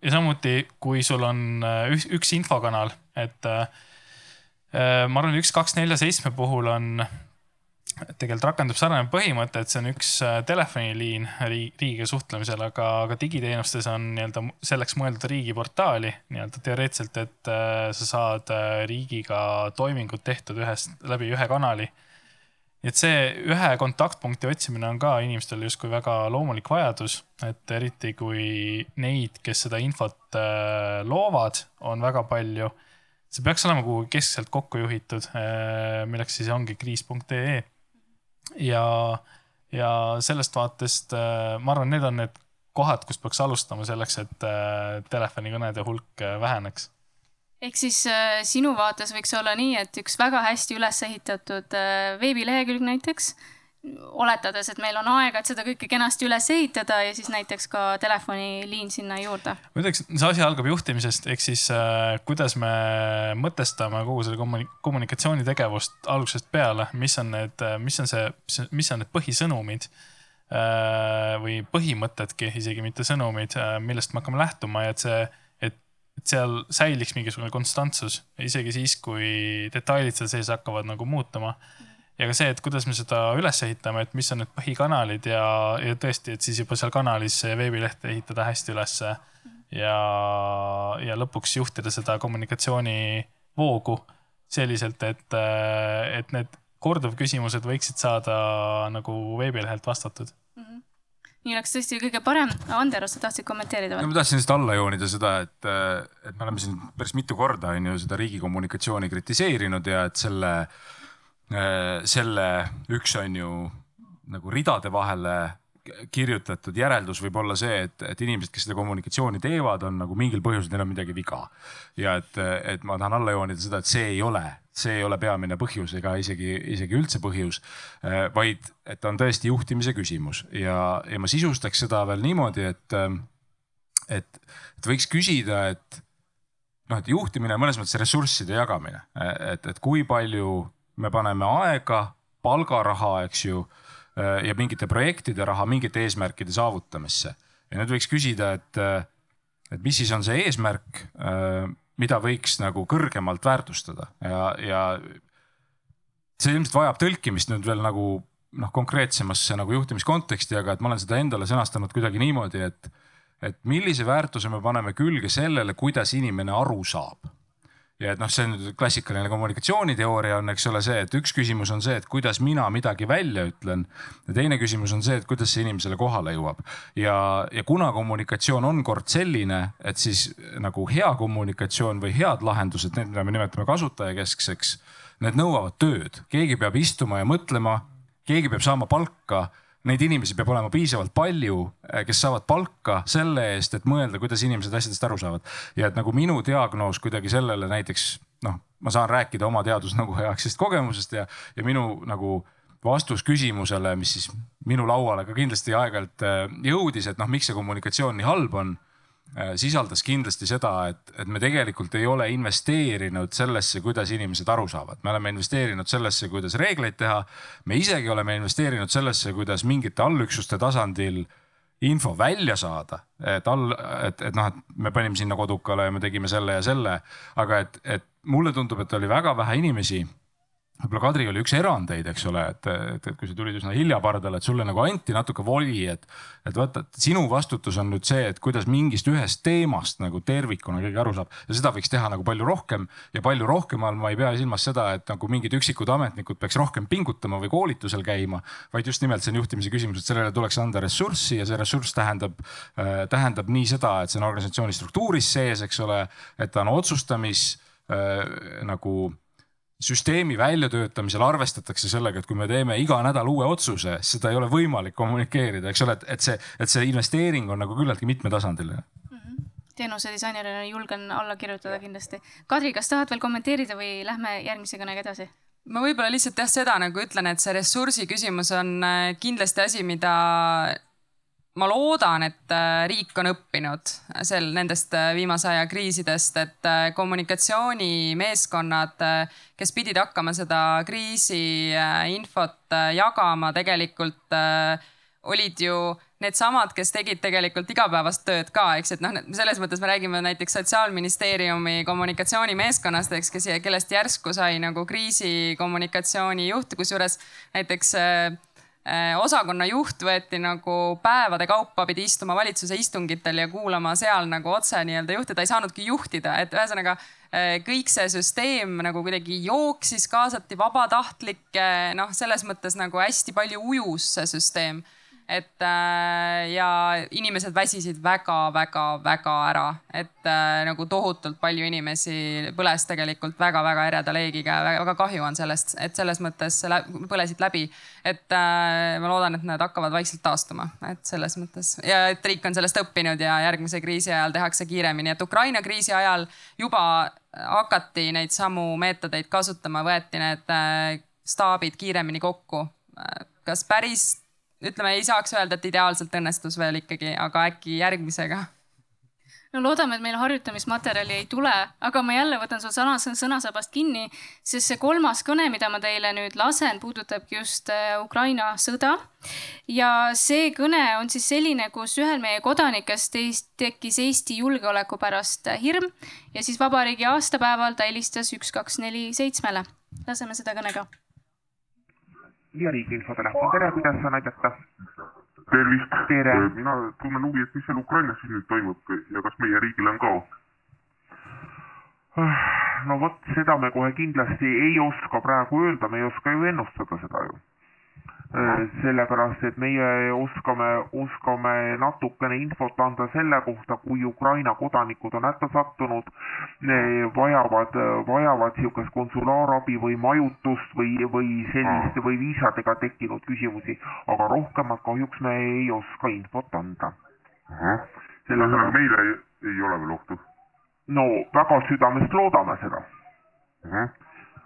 ja samuti, kui sul on äh, üks, üks infokanal, et äh, ma arvan, üks, kaks, nelja, seitsme puhul on tegelikult rakendub sarnane põhimõte, et see on üks telefoniliin riigiga suhtlemisel, aga, aga digiteenustes on nii-öelda selleks mõeldud riigiportaali nii-öelda teoreetiliselt, et sa saad riigiga toimingud tehtud ühest, läbi ühe kanali et see ühe kontaktpunkti otsimine on ka inimestel justkui väga loomulik vajadus, et eriti kui neid, kes seda infot äh, loovad, on väga palju. see peaks olema kuhugi keskselt kokku juhitud, äh, milleks siis ongi kriis.ee. ja, ja sellest vaatest äh, ma arvan, need on need kohad, kust peaks alustama selleks, et telefonikõnede hulk väheneks ehk siis äh, sinu vaates võiks olla nii, et üks väga hästi üles ehitatud äh, veebilehekülg näiteks, oletades, et meil on aega, et seda kõike kenasti üles ehitada ja siis näiteks ka telefoniliin sinna juurde. ma ütleks, see asi algab juhtimisest, ehk siis äh, kuidas me mõtestame kogu selle kommunikatsioonitegevust algusest peale, mis on need, mis on see, mis on need põhisõnumid äh, või põhimõtedki, isegi mitte sõnumid, äh, millest me hakkame lähtuma ja et see et seal säiliks mingisugune konstantsus, isegi siis, kui detailid seal sees hakkavad nagu muutuma. ja ka see, et kuidas me seda üles ehitame, et mis on need põhikanalid ja, ja tõesti, et siis juba seal kanalis veebileht ehitada hästi ülesse. ja, ja lõpuks juhtida seda kommunikatsioonivoogu selliselt, et, et need korduvküsimused võiksid saada nagu veebilehelt vastatud nii oleks tõesti kõige parem. Ander, sa tahtsid kommenteerida või? no ma tahtsin lihtsalt alla joonida seda, et, et me oleme siin päris mitu korda on ju seda riigi kommunikatsiooni kritiseerinud ja et selle, selle üks on ju nagu ridade vahele kirjutatud järeldus võib olla see, et, et inimesed, kes seda kommunikatsiooni teevad, on nagu mingil põhjusel, neil on midagi viga. ja et, et ma tahan alla joonida seda, et see ei ole, see ei ole peamine põhjus ega isegi, isegi üldse põhjus. vaid, et on tõesti juhtimise küsimus ja, ja ma sisustaks seda veel niimoodi, et, et, et võiks küsida, et noh, et juhtimine on mõnes mõttes ressursside jagamine, et, et kui palju me paneme aega, palgaraha, eks ju ja mingite projektide raha mingite eesmärkide saavutamisse. ja nüüd võiks küsida, et, äh, et mis siis on see eesmärk, äh, mida võiks nagu kõrgemalt väärtustada ja, ja see ilmselt vajab tõlkimist nüüd veel nagu noh, konkreetsemasse nagu juhtimiskonteksti, aga et ma olen seda endale sõnastanud kuidagi niimoodi, et, et millise väärtuse me paneme külge sellele, kuidas inimene aru saab ja et noh, see on klassikaline kommunikatsiooniteooria on, eks ole, see, et üks küsimus on see, et kuidas mina midagi välja ütlen. ja teine küsimus on see, et kuidas see inimesele kohale jõuab. ja, ja kuna kommunikatsioon on kord selline, et siis nagu hea kommunikatsioon või head lahendused, need, mida me nimetame kasutajakeskseks, need nõuavad tööd, keegi peab istuma ja mõtlema, keegi peab saama palka neid inimesi peab olema piisavalt palju, eh, kes saavad palka selle eest, et mõelda, kuidas inimesed asjadest aru saavad. ja et nagu minu diagnoos kuidagi sellele näiteks noh, ma saan rääkida oma teadusnõukoja aegsest kogemusest ja, ja minu nagu vastus küsimusele, mis siis minu lauale ka kindlasti aeg-ajalt eh, jõudis, et noh, miks see kommunikatsioon nii halb on sisaldas kindlasti seda, et, et me tegelikult ei ole investeerinud sellesse, kuidas inimesed aru saavad. me oleme investeerinud sellesse, kuidas reegleid teha. me isegi oleme investeerinud sellesse, kuidas mingite allüksuste tasandil info välja saada, et all, et, et noh, et me panime sinna kodukale ja me tegime selle ja selle, aga et, et mulle tundub, et oli väga vähe inimesi võib-olla Kadri oli üks erandeid, eks ole, et, et, et kui sa tulid üsna hilja pardale, et sulle nagu anti natuke voli, et, et vaata, et sinu vastutus on nüüd see, et kuidas mingist ühest teemast nagu tervikuna keegi aru saab. Ja seda võiks teha nagu palju rohkem. Ja palju rohkem all ma ei pea silmas seda, et nagu mingid üksikud ametnikud peaks rohkem pingutama või koolitusel käima, vaid just nimelt see on juhtimise küsimus, et sellele tuleks anda ressurssi ja see ressurss tähendab äh,, tähendab nii seda, et see on organisatsiooni struktuuris sees, eks ole, et ta on otsustamis äh, nagu süsteemi väljatöötamisel arvestatakse sellega, et kui me teeme iga nädal uue otsuse, seda ei ole võimalik kommunikeerida, eks ole, et, et see, et see investeering on nagu küllaltki mitmetasandiline mm -hmm. teenuse disainerina julgen alla kirjutada kindlasti. Kadri, kas tahad veel kommenteerida või lähme järgmise kõnega edasi? ma võib-olla lihtsalt jah, seda nagu ütlen, et see ressursi küsimus on äh, kindlasti asi, mida ma loodan, et äh, riik on õppinud sel, nendest äh, viimase aja kriisidest, et äh, kommunikatsioonimeeskonnad, kes pidid hakkama seda kriisiinfot jagama, tegelikult olid ju needsamad, kes tegid tegelikult igapäevast tööd ka, eks, et noh, selles mõttes me räägime näiteks sotsiaalministeeriumi kommunikatsioonimeeskonnast, eks, kes, kellest järsku sai nagu kriisikommunikatsiooni juht, kusjuures näiteks äh, Äh, osakonna juht võeti nagu päevade kaupa pidi istuma valitsuse istungitel ja kuulama seal nagu otse nii-öelda juhti, ta ei saanudki juhtida, et ühesõnaga äh, kõik see süsteem nagu kuidagi jooksis, kaasati vabatahtlikke, noh, selles mõttes nagu hästi palju ujus see süsteem et äh, ja inimesed väsisid väga-väga-väga ära, et äh, nagu tohutult palju inimesi põles tegelikult väga-väga ereda leegiga, väga kahju on sellest, et selles mõttes põlesid läbi. et äh, ma loodan, et nad hakkavad vaikselt taastuma, et selles mõttes ja et riik on sellest õppinud ja järgmise kriisi ajal tehakse kiiremini, et Ukraina kriisi ajal juba hakati neid samu meetodeid kasutama, võeti need staabid kiiremini kokku. Kas päris ütleme, ei saaks öelda, et ideaalselt õnnestus veel ikkagi, aga äkki järgmisega no loodame, et meil harjutamismaterjali ei tule, aga ma jälle võtan sul sõna, sõnasabast kinni, sest see kolmas kõne, mida ma teile nüüd lasen, puudutabki just äh, Ukraina sõda. ja see kõne on siis selline, kus ühel meie kodanikest tekkis Eesti julgeoleku pärast hirm ja siis vabariigi aastapäeval ta helistas üks, kaks, neli, seitsmele. laseme seda kõne ka ja Riigi Infotelefon, tere, kuidas saan aidata? tervist! mina tunnen huvi, et mis seal Ukrainas siis nüüd toimub ja kas meie riigil on ka? no vot, seda me kohe kindlasti ei oska praegu öelda, me ei oska ju ennustada seda ju sellepärast, et meie oskame, oskame natukene infot anda selle kohta, kui Ukraina kodanikud on hätta sattunud, vajavad, vajavad niisugust konsulaarabi või majutust või, või sellist või viisadega tekkinud küsimusi, aga rohkemat kahjuks me ei oska infot anda. ühesõnaga meile ei, ei ole veel ohtu? no väga südamest loodame seda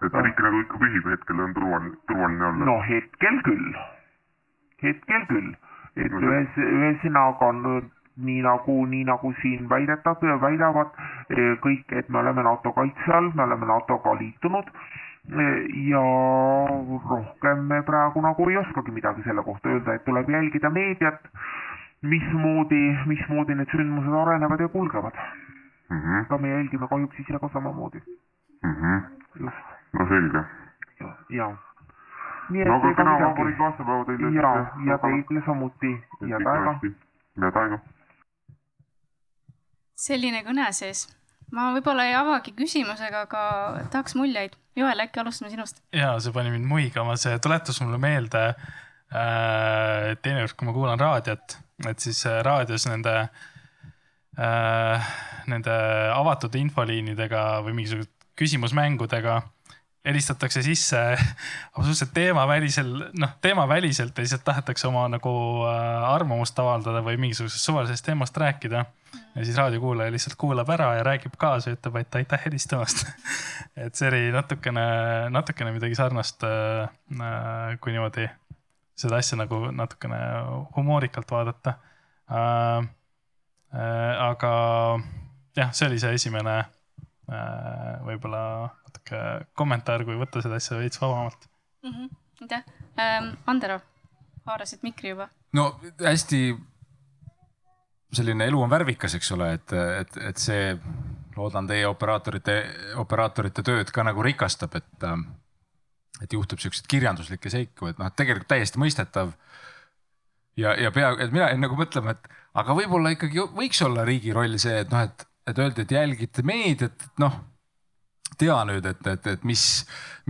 et riik nagu ikka püsib, hetkel on turvaline, turvaline olla? no hetkel küll, hetkel küll, et ühes, ühesõnaga on nii nagu, nii nagu siin väidetab, väidavad eh, kõik, et me oleme NATO kaitse all, me oleme NATO-ga liitunud eh, ja rohkem me praegu nagu ei oskagi midagi selle kohta öelda, et tuleb jälgida meediat, mismoodi, mismoodi need sündmused arenevad ja kulgevad mm. -hmm. ka me jälgime kahjuks ise ka samamoodi mm. -hmm. just no selge. ja. no aga kena vabariigi aastapäeva teile. ja, ja teile samuti. head aega. head aega. selline kõne siis. ma võib-olla ei avagi küsimusega, aga tahaks muljeid. Joel, äkki alustame sinust? ja, see pani mind muigama, see tuletas mulle meelde äh, teinekord, kui ma kuulan raadiot, et siis äh, raadios nende äh, nende avatud infoliinidega või mingisuguse küsimusmängudega helistatakse sisse absoluutselt teemavälisel, noh, teemaväliselt ja lihtsalt tahetakse oma nagu äh, arvamust avaldada või mingisugusest suvalisest teemast rääkida. ja siis raadiokuulaja lihtsalt kuulab ära ja räägib kaasa ja ütleb aitäh, aitäh helistamast et see oli natukene, natukene midagi sarnast, äh, äh, kui niimoodi seda asja nagu natukene humoorikalt vaadata. aga jah, see oli see esimene võib-olla natuke kommentaar, kui võtta seda asja veits vabamalt. -hmm. aitäh ähm,, Andero, haarasid mikri juba. no hästi selline elu on värvikas, eks ole, et, et, et see loodan teie operaatorite, operaatorite tööd ka nagu rikastab, et, et juhtub siukseid kirjanduslikke seiku, et noh, tegelikult täiesti mõistetav. ja, ja pea, et mina jäin nagu mõtlema, et aga võib-olla ikkagi võiks olla riigi roll see, et noh, et, et öeldi, et jälgite meediat, et noh tea nüüd, et, et, et mis,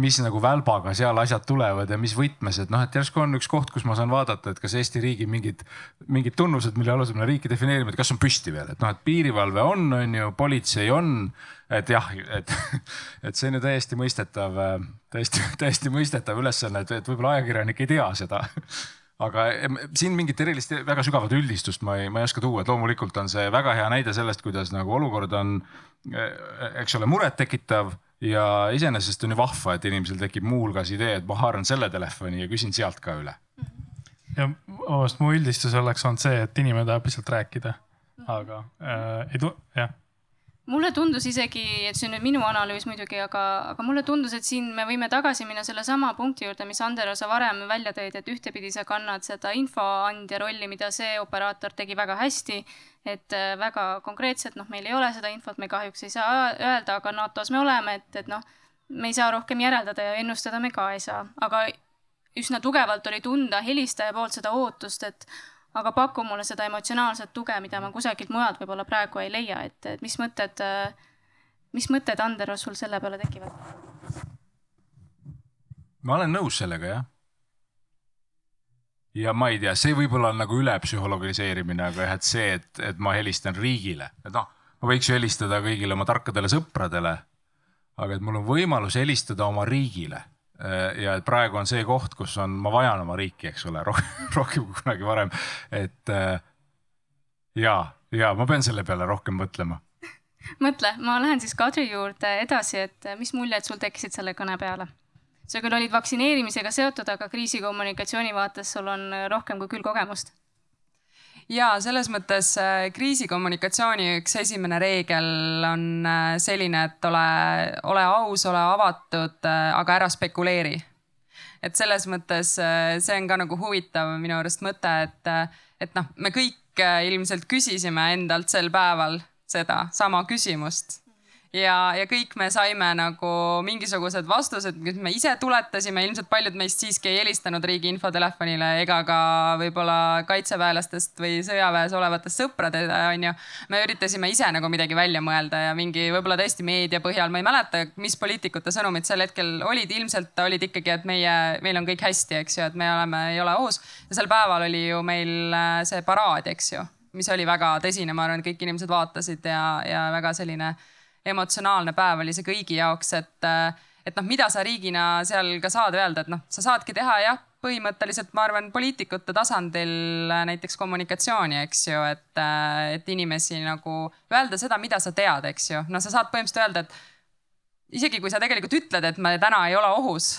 mis nagu välbaga seal asjad tulevad ja mis võtmes, et noh, et järsku on üks koht, kus ma saan vaadata, et kas Eesti riigi mingid, mingid tunnused, mille alusel me riiki defineerime, et kas on püsti veel, et noh, et piirivalve on, on ju, politsei on. et jah, et, et see on ju täiesti mõistetav, täiesti, täiesti mõistetav ülesanne, et, et võib-olla ajakirjanik ei tea seda aga siin mingit erilist väga sügavat üldistust ma ei, ma ei oska tuua, et loomulikult on see väga hea näide sellest, kuidas nagu olukord on Eh, eks ole, murettekitav ja iseenesest on ju vahva, et inimesel tekib muuhulgas idee, et ma haaran selle telefoni ja küsin sealt ka üle. ja vabandust, mu üldistus oleks olnud see, et inimene tahab lihtsalt rääkida, aga äh, ei tu-, jah mulle tundus isegi, et see on nüüd minu analüüs muidugi, aga, aga mulle tundus, et siin me võime tagasi minna sellesama punkti juurde, mis Andero, sa varem välja tõid, et ühtepidi sa kannad seda infoandja rolli, mida see operaator tegi väga hästi. et äh, väga konkreetselt, noh, meil ei ole seda infot, me kahjuks ei saa öelda, aga NATO-s me oleme, et, et noh, me ei saa rohkem järeldada ja ennustada me ka ei saa, aga üsna tugevalt oli tunda helistaja poolt seda ootust, et aga paku mulle seda emotsionaalset tuge, mida ma kusagilt mujalt võib-olla praegu ei leia, et, et mis mõtted, mis mõtted, Andero, sul selle peale tekivad? ma olen nõus sellega, jah. ja ma ei tea, see võib-olla on nagu ülepsühhologiliseerimine, aga jah, et see, et, et ma helistan riigile, et noh, ma võiks ju helistada kõigile oma tarkadele sõpradele. aga et mul on võimalus helistada oma riigile ja et praegu on see koht, kus on, ma vajan oma riiki, eks ole, rohkem kui kunagi varem. et äh, ja, ja ma pean selle peale rohkem mõtlema. mõtle, ma lähen siis Kadri juurde edasi, et mis muljed sul tekkisid selle kõne peale? sa küll olid vaktsineerimisega seotud, aga kriisikommunikatsiooni vaates sul on rohkem kui küll kogemust ja selles mõttes äh, kriisikommunikatsiooni üks esimene reegel on äh, selline, et ole, ole aus, ole avatud, äh, aga ära spekuleeri. et selles mõttes see on ka nagu huvitav minu arust mõte, et, et noh, me kõik ilmselt küsisime endalt sel päeval seda sama küsimust ja, ja kõik me saime nagu mingisugused vastused, mis me ise tuletasime, ilmselt paljud meist siiski ei helistanud riigi infotelefonile ega ka võib-olla kaitseväelastest või sõjaväes olevatest sõpradele, onju. me üritasime ise nagu midagi välja mõelda ja mingi võib-olla tõesti meedia põhjal, ma ei mäleta, mis poliitikute sõnumid sel hetkel olid, ilmselt olid ikkagi, et meie, meil on kõik hästi, eks ju, et me oleme, ei ole ohus. ja sel päeval oli ju meil äh, see paraad, eks ju, mis oli väga tõsine, ma arvan, et kõik inimesed vaatasid ja, ja väga selline emotsionaalne päev oli see kõigi jaoks, et, et noh, mida sa riigina seal ka saad öelda, et noh, sa saadki teha jah, põhimõtteliselt ma arvan, poliitikute tasandil näiteks kommunikatsiooni, eks ju, et, et inimesi nagu öelda seda, mida sa tead, eks ju. no sa saad põhimõtteliselt öelda, et isegi kui sa tegelikult ütled, et me täna ei ole ohus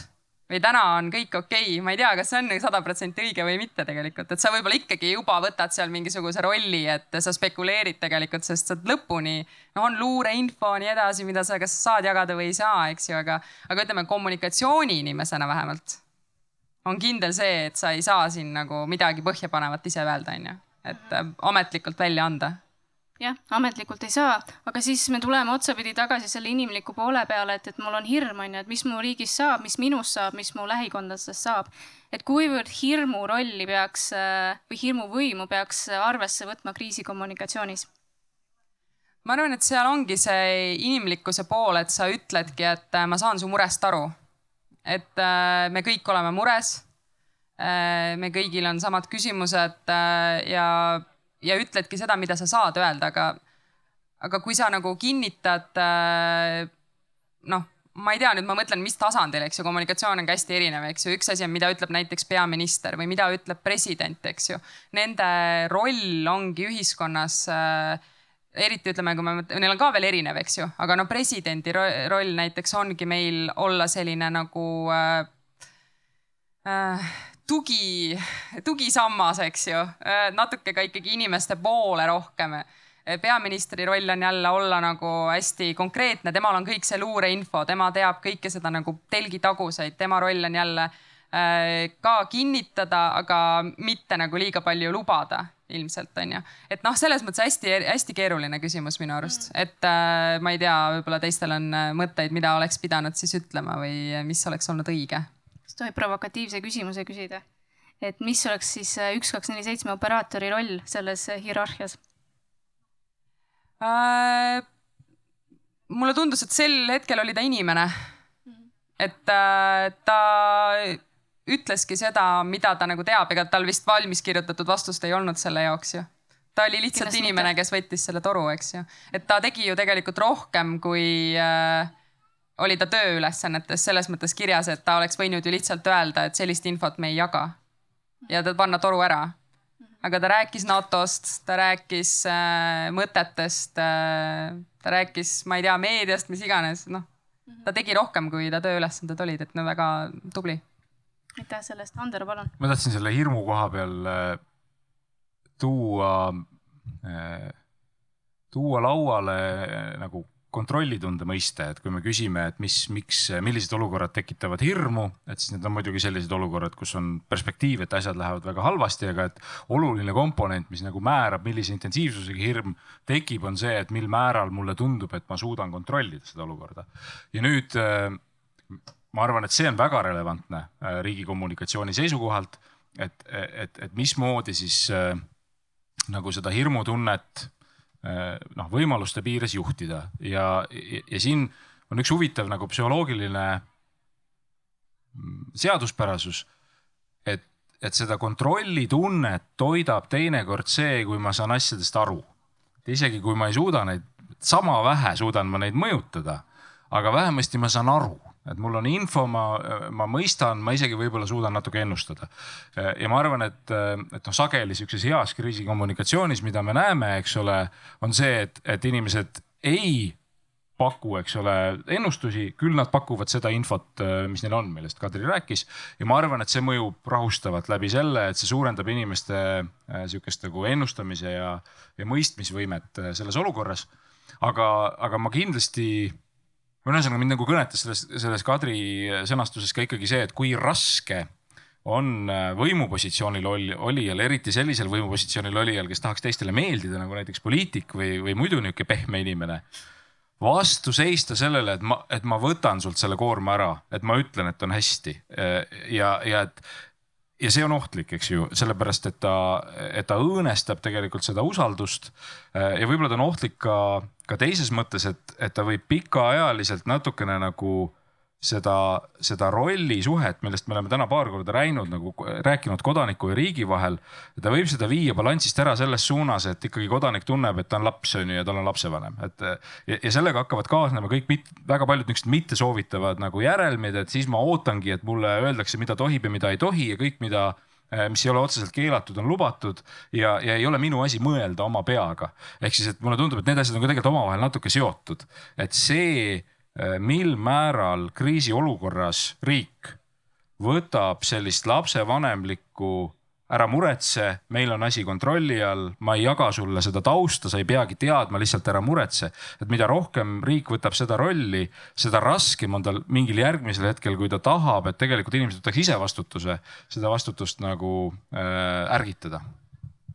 või täna on kõik okei okay., ma ei tea, kas see on sada protsenti õige või mitte tegelikult, et sa võib-olla ikkagi juba võtad seal mingisuguse rolli, et sa spekuleerid tegelikult, sest sa lõpuni, no on luureinfo nii edasi, mida sa kas saad jagada või ei saa, eks ju, aga, aga ütleme kommunikatsiooni inimesena vähemalt on kindel see, et sa ei saa siin nagu midagi põhjapanevat ise öelda, onju, et ametlikult välja anda jah, ametlikult ei saa, aga siis me tuleme otsapidi tagasi selle inimliku poole peale, et, et mul on hirm, on ju, et mis mu riigis saab, mis minust saab, mis mu lähikondadest saab. et kuivõrd hirmu rolli peaks või hirmu võimu peaks arvesse võtma kriisikommunikatsioonis? ma arvan, et seal ongi see inimlikkuse pool, et sa ütledki, et äh, ma saan su murest aru. et äh, me kõik oleme mures. Äh, me kõigil on samad küsimused ja ja ütledki seda, mida sa saad öelda, aga, aga kui sa nagu kinnitad äh, noh, ma ei tea nüüd, ma mõtlen, mis tasandil, eks ju, kommunikatsioon on ka hästi erinev, eks ju, üks asi on, mida ütleb näiteks peaminister või mida ütleb president, eks ju. Nende roll ongi ühiskonnas äh, eriti ütleme, kui me, neil on ka veel erinev, eks ju, aga no presidendi roll näiteks ongi meil olla selline nagu äh, äh, tugi, tugisammas, eks ju, äh, natuke ka ikkagi inimeste poole rohkem. peaministri roll on jälle olla nagu hästi konkreetne, temal on kõik see luureinfo, tema teab kõike seda nagu telgitaguseid, tema roll on jälle äh, ka kinnitada, aga mitte nagu liiga palju lubada ilmselt on ju. et noh, selles mõttes hästi-hästi keeruline küsimus minu arust, mm. et äh, ma ei tea, võib-olla teistel on äh, mõtteid, mida oleks pidanud siis ütlema või mis oleks olnud õige kas tohib provokatiivse küsimuse küsida? et mis oleks siis äh, üks, kaks, neli, seitsme operaatori roll selles äh, hierarhias äh,? mulle tundus, et sel hetkel oli ta inimene. et äh, ta ütleski seda, mida ta nagu teab, ega tal vist valmis kirjutatud vastust ei olnud selle jaoks ju ta oli lihtsalt Kindlasti inimene, kes võttis selle toru, eks ju. et ta tegi ju tegelikult rohkem, kui äh, oli ta tööülesannetes selles mõttes kirjas, et ta oleks võinud ju lihtsalt öelda, et sellist infot me ei jaga. ja ta panna toru ära. aga ta rääkis NATO-st, ta rääkis äh, mõtetest äh,, ta rääkis, ma ei tea, meediast, mis iganes, noh. ta tegi rohkem, kui ta tööülesanded olid, et no väga tubli aitäh selle eest, Ander, palun. ma tahtsin selle hirmu koha peal äh, tuua, äh, tuua lauale äh, nagu kontrollitunde mõiste, et kui me küsime, et mis, miks, millised olukorrad tekitavad hirmu, et siis need on muidugi sellised olukorrad, kus on perspektiiv, et asjad lähevad väga halvasti, aga et oluline komponent, mis nagu määrab, millise intensiivsusega hirm tekib, on see, et mil määral mulle tundub, et ma suudan kontrollida seda olukorda. ja nüüd ma arvan, et see on väga relevantne riigi kommunikatsiooni seisukohalt, et, et, et mismoodi siis nagu seda hirmutunnet Äh, noh, võimaluste piires juhtida ja, ja, ja siin on üks huvitav nagu psühholoogiline seaduspärasus. et, et seda kontrollitunnet toidab teinekord see, kui ma saan asjadest aru. isegi kui ma ei suuda neid, sama vähe suudan ma neid mõjutada, aga vähemasti ma saan aru et mul on info, ma, ma mõistan, ma isegi võib-olla suudan natuke ennustada. ja ma arvan, et, et noh, sageli sihukeses heas kriisikommunikatsioonis, mida me näeme, eks ole, on see, et, et inimesed ei paku, eks ole, ennustusi, küll nad pakuvad seda infot, mis neil on, millest Kadri rääkis. ja ma arvan, et see mõjub rahustavalt läbi selle, et see suurendab inimeste sihukest nagu ennustamise ja, ja mõistmisvõimet selles olukorras. aga, aga ma kindlasti ühesõnaga mind nagu kõnetas selles, selles Kadri sõnastuses ka ikkagi see, et kui raske on äh, võimupositsioonil olijal, eriti sellisel võimupositsioonil olijal, kes tahaks teistele meeldida, nagu näiteks poliitik või, või muidu niisugune pehme inimene. vastu seista sellele, et ma, et ma võtan sult selle koorma ära, et ma ütlen, et on hästi äh, ja, ja et ja see on ohtlik, eks ju, sellepärast et ta, et ta õõnestab tegelikult seda usaldust. Ja võib-olla ta on ohtlik ka, ka teises mõttes, et, et ta võib pikaajaliselt natukene nagu seda, seda rollisuhet, millest me oleme täna paar korda rääkinud nagu rääkinud kodaniku ja riigi vahel. ta võib seda viia balansist ära selles suunas, et ikkagi kodanik tunneb, et ta on laps on ju ja tal on lapsevanem, et ja, ja sellega hakkavad kaasnema kõik mit, väga paljud niisugused mittesoovitavad nagu järelmid, et siis ma ootangi, et mulle öeldakse, mida tohib ja mida ei tohi ja kõik, mida mis ei ole otseselt keelatud, on lubatud ja, ja ei ole minu asi mõelda oma peaga. ehk siis, et mulle tundub, et need asjad on ka tegelikult omavahel natuke seotud, et see mil määral kriisiolukorras riik võtab sellist lapsevanemlikku ära muretse, meil on asi kontrolli all, ma ei jaga sulle seda tausta, sa ei peagi teadma, lihtsalt ära muretse. et mida rohkem riik võtab seda rolli, seda raskem on tal mingil järgmisel hetkel, kui ta tahab, et tegelikult inimesed võtaks ise vastutuse, seda vastutust nagu äh, ärgitada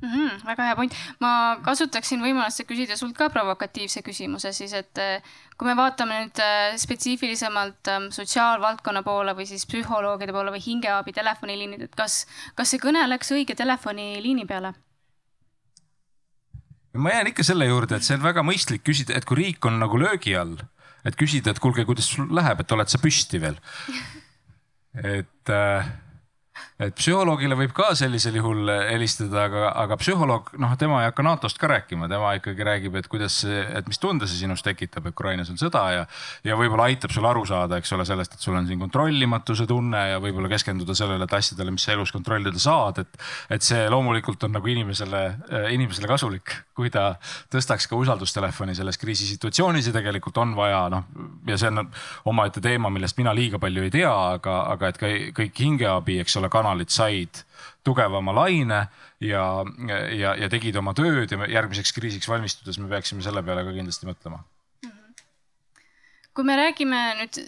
mm. -hmm, väga hea point. ma kasutaksin võimalust küsida sult ka provokatiivse küsimuse siis, et eh, kui me vaatame nüüd eh, spetsiifilisemalt eh, sotsiaalvaldkonna poole või siis psühholoogide poole või hingeabi telefoniliinid, et kas, kas see kõne läks õige telefoniliini peale? ma jään ikka selle juurde, et see on väga mõistlik küsida, et kui riik on nagu löögi all, et küsida, et kuulge, kuidas sul läheb, et oled sa püsti veel? et äh, et psühholoogile võib ka sellisel juhul helistada, aga, aga psühholoog, noh, tema ei hakka NATO-st ka rääkima, tema ikkagi räägib, et kuidas, et mis tunde see sinus tekitab, Ukrainas on sõda ja. ja võib-olla aitab sul aru saada, eks ole, sellest, et sul on siin kontrollimatuse tunne ja võib-olla keskenduda sellele, et asjadele, mis sa elus kontrollida saad, et. et see loomulikult on nagu inimesele, inimesele kasulik, kui ta tõstaks ka usaldustelefoni selles kriisisituatsioonis ja tegelikult on vaja noh. ja see on omaette teema, millest mina liiga palju ei tea, aga, aga et ka kõik hingeabi, eks ole, kanalid kanalid said tugevama laine ja, ja, ja tegid oma tööd ja järgmiseks kriisiks valmistudes me peaksime selle peale ka kindlasti mõtlema. kui me räägime nüüd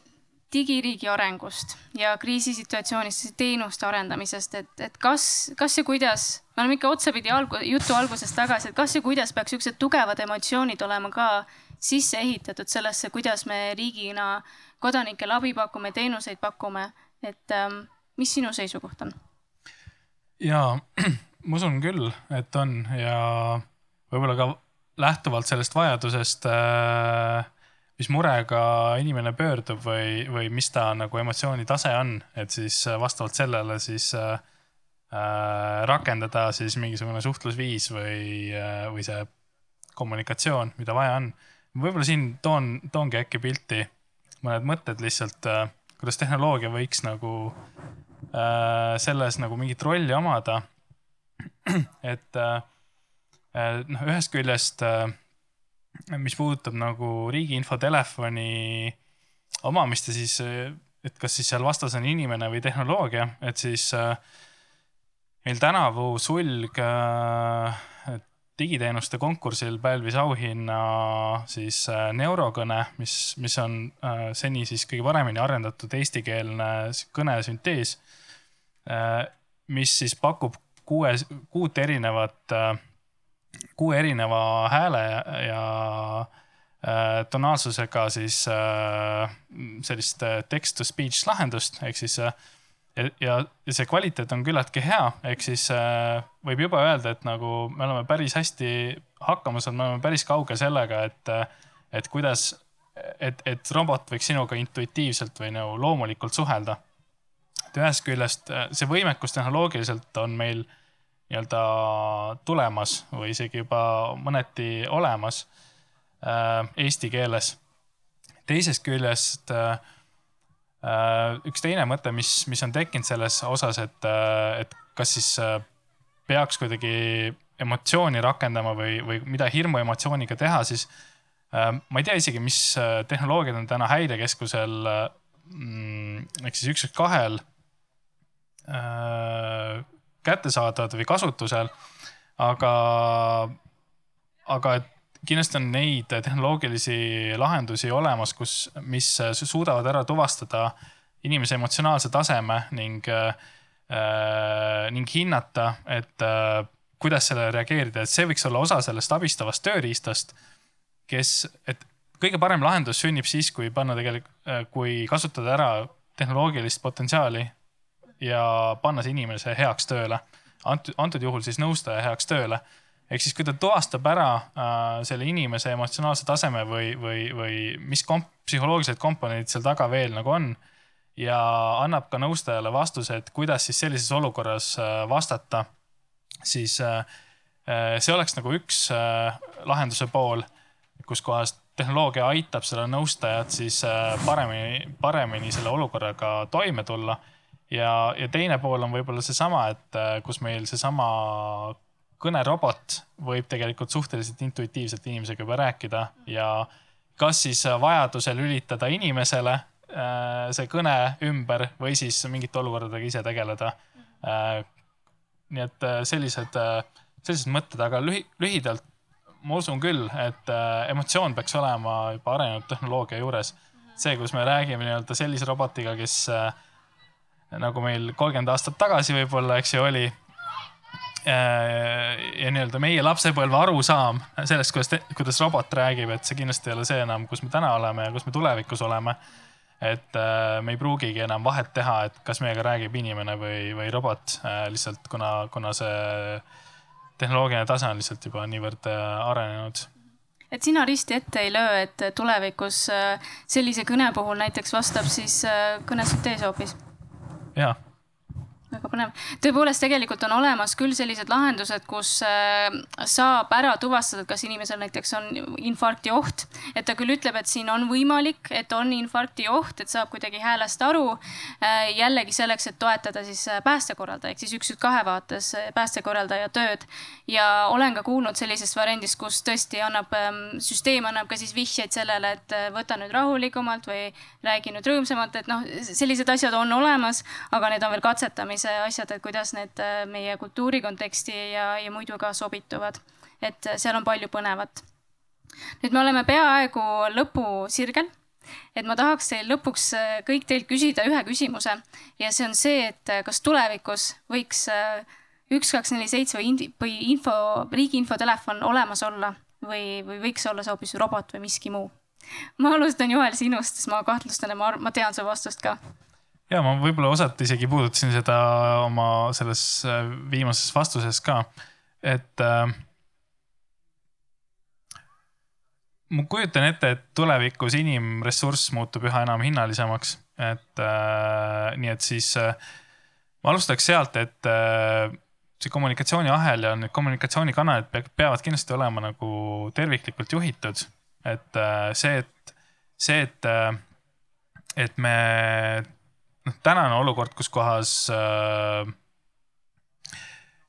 digiriigi arengust ja kriisisituatsioonis teenuste arendamisest, et, et kas, kas ja kuidas, me oleme ikka otsapidi algu, jutu algusest tagasi, et kas ja kuidas peaks siuksed tugevad emotsioonid olema ka sisse ehitatud sellesse, kuidas me riigina kodanikele abi pakume, teenuseid pakume, et ähm, mis sinu seisukoht on? ja ma usun küll, et on ja võib-olla ka lähtuvalt sellest vajadusest, äh, mis murega inimene pöördub või, või mis ta nagu emotsiooni tase on, et siis vastavalt sellele siis äh, äh, rakendada siis mingisugune suhtlusviis või, või see kommunikatsioon, mida vaja on. võib-olla siin toon, toongi äkki pilti mõned mõtted lihtsalt, kuidas tehnoloogia võiks nagu Äh, selles nagu mingit rolli omada. et äh, äh, noh, ühest küljest, mis puudutab nagu riigi infotelefoni omamist ja siis et kas siis seal vastas on inimene või tehnoloogia, et siis äh, meil tänavu sulg äh, digiteenuste konkursil pälvis auhinna siis äh, Neurokõne, mis, mis on äh, seni siis kõige paremini arendatud eestikeelne kõnesüntees äh,, mis siis pakub kuue, kuut erinevat äh,, kuue erineva hääle ja äh, tonaalsusega siis äh, sellist äh, text-to-speech lahendust, ehk siis äh, ja, ja see kvaliteet on küllaltki hea, ehk siis äh, võib juba öelda, et nagu me oleme päris hästi hakkama saanud, me oleme päris kaugel sellega, et, et kuidas, et, et robot võiks sinuga intuitiivselt või nagu loomulikult suhelda. Et ühest küljest äh, see võimekus tehnoloogiliselt on meil nii-öelda tulemas või isegi juba mõneti olemas äh, eesti keeles. teisest küljest äh, üks teine mõte, mis, mis on tekkinud selles osas, et, et kas siis peaks kuidagi emotsiooni rakendama või, või mida hirmu emotsiooniga teha, siis ma ei tea isegi, mis tehnoloogiad on täna häirekeskusel mm, ehk siis üks, üks kahel kättesaadavad või kasutusel. aga, aga kindlasti on neid tehnoloogilisi lahendusi olemas, kus, mis suudavad ära tuvastada inimese emotsionaalse taseme ning äh,, ning hinnata, et äh, kuidas sellele reageerida, et see võiks olla osa sellest abistavast tööriistast, kes, et kõige parem lahendus sünnib siis, kui panna tegelikult, äh, kui kasutada ära tehnoloogilist potentsiaali ja panna see inimese heaks tööle. antud, antud juhul siis nõustaja heaks tööle ehk siis, kui ta tuvastab ära äh, selle inimese emotsionaalse taseme või, või, või mis komp psühholoogilised komponendid seal taga veel nagu on ja annab ka nõustajale vastuse, et kuidas siis sellises olukorras äh, vastata, siis äh, äh see oleks nagu üks äh, lahenduse pool, kus kohas tehnoloogia aitab seda nõustajat siis äh, paremini, paremini selle olukorraga toime tulla. Ja, ja teine pool on võib-olla seesama, et kus meil seesama kõnerobot võib tegelikult suhteliselt intuitiivselt inimesega juba rääkida ja kas siis vajadusel lülitada inimesele äh, see kõne ümber või siis mingite olukordadega ise tegeleda. Äh, nii et äh, sellised, sellised mõtted, aga lühi, lühidalt ma usun küll, et emotsioon peaks olema juba arenenud tehnoloogia juures. see, kus me räägime nii-öelda sellise robotiga, kes nagu meil kolmkümmend aastat tagasi võib-olla, eks ju, oli Äh, ja nii-öelda meie lapsepõlve arusaam sellest, kuidas, kuidas robot räägib, et see kindlasti ei ole see enam, kus me täna oleme ja kus me tulevikus oleme. et äh, me ei pruugigi enam vahet teha, et kas meiega räägib inimene või, või robot äh, lihtsalt kuna, kuna see tehnoloogiline tase on lihtsalt juba niivõrd arenenud et sina risti ette ei löö, et tulevikus sellise kõne puhul näiteks vastab siis kõnesüntees hoopis? Jaa väga põnev. tõepoolest, tegelikult on olemas küll sellised lahendused, kus äh, saab ära tuvastada, kas inimesel näiteks on infarkti oht. et ta küll ütleb, et siin on võimalik, et on infarkti oht, et saab kuidagi häälest aru. Äh, jällegi selleks, et toetada siis äh, päästekorraldaja ehk siis üks, üks, kahe vaates päästekorraldaja tööd. ja olen ka kuulnud sellisest variandist, kus tõesti annab, ähm, süsteem annab ka siis vihjeid sellele, et võta nüüd rahulikumalt või räägi nüüd rõõmsamalt, et noh, sellised asjad on olemas, aga need on veel katsetamise asjad, et kuidas need äh, meie kultuuri konteksti ja, ja muidu ka sobituvad. et äh, seal on palju põnevat. nüüd me oleme peaaegu lõpusirgel et ma tahaks teil lõpuks äh, kõik teilt küsida ühe küsimuse ja see on see, et kas tulevikus võiks üks, kaks, neli, seitse või või info, riigi infotelefon olemas olla või, või võiks olla see hoopis robot või miski muu? ma alustan Joel sinust, sest ma kahtlustan ja ma, ma tean su vastust ka ja ma võib-olla osalt isegi puudutasin seda oma selles äh, viimases vastuses ka, et äh, ma kujutan ette, et tulevikus inimressurss muutub üha enam hinnalisemaks, et äh, nii et siis äh, ma alustaks sealt, et äh, see kommunikatsiooniahel ja need kommunikatsioonikanalid peavad kindlasti olema nagu terviklikult juhitud. et äh, see, et see, et, äh, et me noh, tänane olukord, kus kohas äh,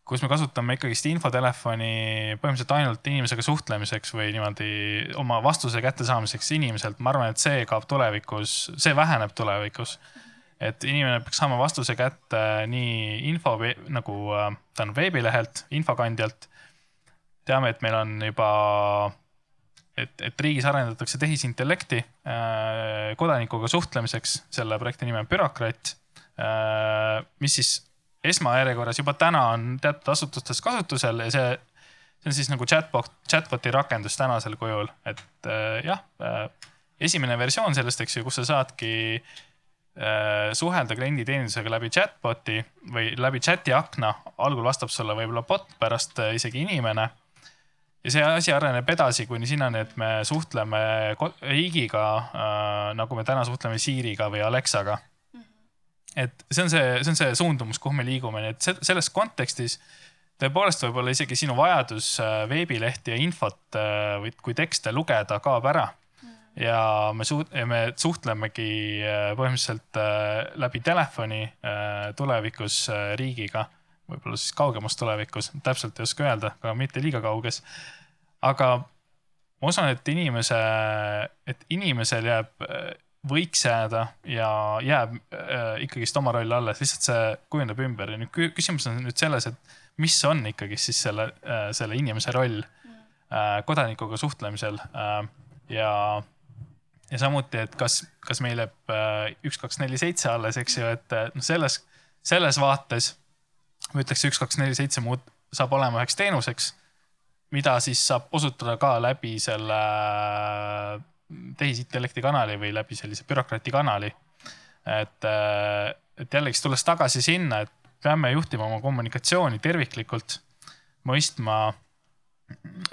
kus me kasutame ikkagist infotelefoni põhimõtteliselt ainult inimesega suhtlemiseks või niimoodi oma vastuse kättesaamiseks inimeselt, ma arvan, et see kaob tulevikus, see väheneb tulevikus. et inimene peaks saama vastuse kätte nii info nagu äh, tähendab veebilehelt, infokandjalt. teame, et meil on juba, et, et riigis arendatakse tehisintellekti äh, kodanikuga suhtlemiseks, selle projekti nimi on Bürokraat äh,, mis siis esmajärjekorras juba täna on teatud asutustes kasutusel ja see, see on siis nagu chatbot, chatbot'i rakendus tänasel kujul, et äh, jah esimene versioon sellest, eks ju, kus sa saadki suhelda klienditeenindusega läbi chatbot'i või läbi chat'i akna. algul vastab sulle võib-olla bot, pärast isegi inimene. Ja see asi areneb edasi kuni sinnani, et me suhtleme riigiga äh, nagu me täna suhtleme Siriga või Alexaga et see on see, see on see suundumus, kuhu me liigume, nii et selles kontekstis tõepoolest võib-olla isegi sinu vajadus äh, veebilehti ja infot äh, või kui tekste lugeda kaob ära. ja me suht-, me suhtlemegi äh, põhimõtteliselt läbi telefoni tulevikus riigiga, võib-olla siis kaugemas tulevikus, täpselt ei oska öelda, aga mitte liiga kauges. aga ma usun, et inimese, et inimesel jääb võiks jääda ja jääb äh, ikkagist oma roll alles, lihtsalt see kujundab ümber ja nüüd küsimus on nüüd selles, et mis on ikkagi siis selle äh,, selle inimese roll äh, kodanikuga suhtlemisel äh, ja, ja samuti, et kas, kas meil jääb äh, üks, kaks, neli, seitse alles, eks ju, et äh, noh, selles, selles vaates ma ütleks, üks, kaks, neli, seitse muud saab olema üheks teenuseks, mida siis saab osutada ka läbi selle tehisintellekti kanali või läbi sellise bürokraati kanali. et, äh, et jällegi tulles tagasi sinna, et peame juhtima oma kommunikatsiooni terviklikult, mõistma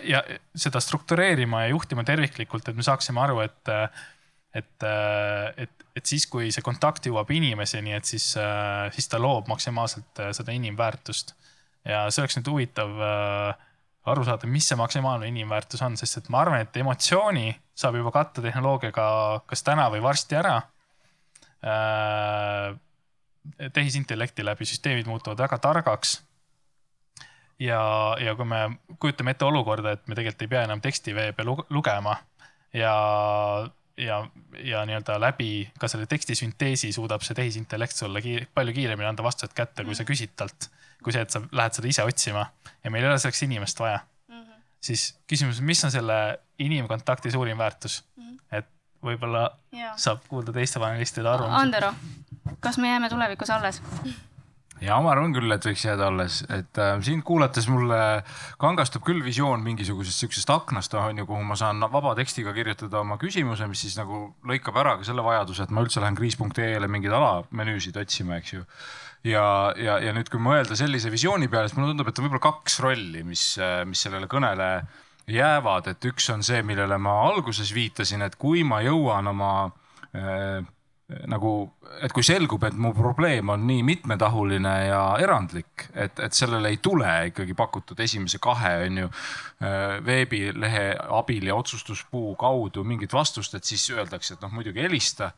ja seda struktureerima ja juhtima terviklikult, et me saaksime aru, et, et, et, et siis, kui see kontakt jõuab inimeseni, et siis, siis ta loob maksimaalselt seda inimväärtust. ja see oleks nüüd huvitav äh, aru saada, mis see maksimaalne inimväärtus on, sest et ma arvan, et emotsiooni saab juba katta tehnoloogiaga kas täna või varsti ära. Äh, tehisintellekti läbi süsteemid muutuvad väga targaks. ja, ja kui me kujutame ette olukorda, et me tegelikult ei pea enam tekstiveebe lugema ja, ja, ja nii-öelda läbi ka selle teksti sünteesi suudab see tehisintellekt sulle kiir, palju kiiremini anda vastused kätte, kui sa küsid talt kui see, et sa lähed seda ise otsima ja meil ei ole selleks inimest vaja mm. -hmm. siis küsimus, mis on selle inimkontakti suurim väärtus mm? -hmm. et võib-olla saab kuulda teiste panelistide arvamusi. Andero, kas me jääme tulevikus alles? Ja ma arvan küll, et võiks jääda alles, et äh, sind kuulates mulle kangastub küll visioon mingisugusest siuksest aknast, on ju, kuhu ma saan vaba tekstiga kirjutada oma küsimuse, mis siis nagu lõikab ära ka selle vajaduse, et ma üldse lähen kriis.ee-le mingeid alamenüüsid otsima, eks ju. ja, ja, ja nüüd, kui mõelda sellise visiooni peale, siis mulle tundub, et on võib-olla kaks rolli, mis, äh, mis sellele kõnele jäävad, et üks on see, millele ma alguses viitasin, et kui ma jõuan oma äh, nagu, et kui selgub, et mu probleem on nii mitmetahuline ja erandlik, et, et sellele ei tule ikkagi pakutud esimese kahe, on ju, äh, veebilehe abil ja otsustuspuu kaudu mingit vastust, et siis öeldakse, et noh, muidugi helista.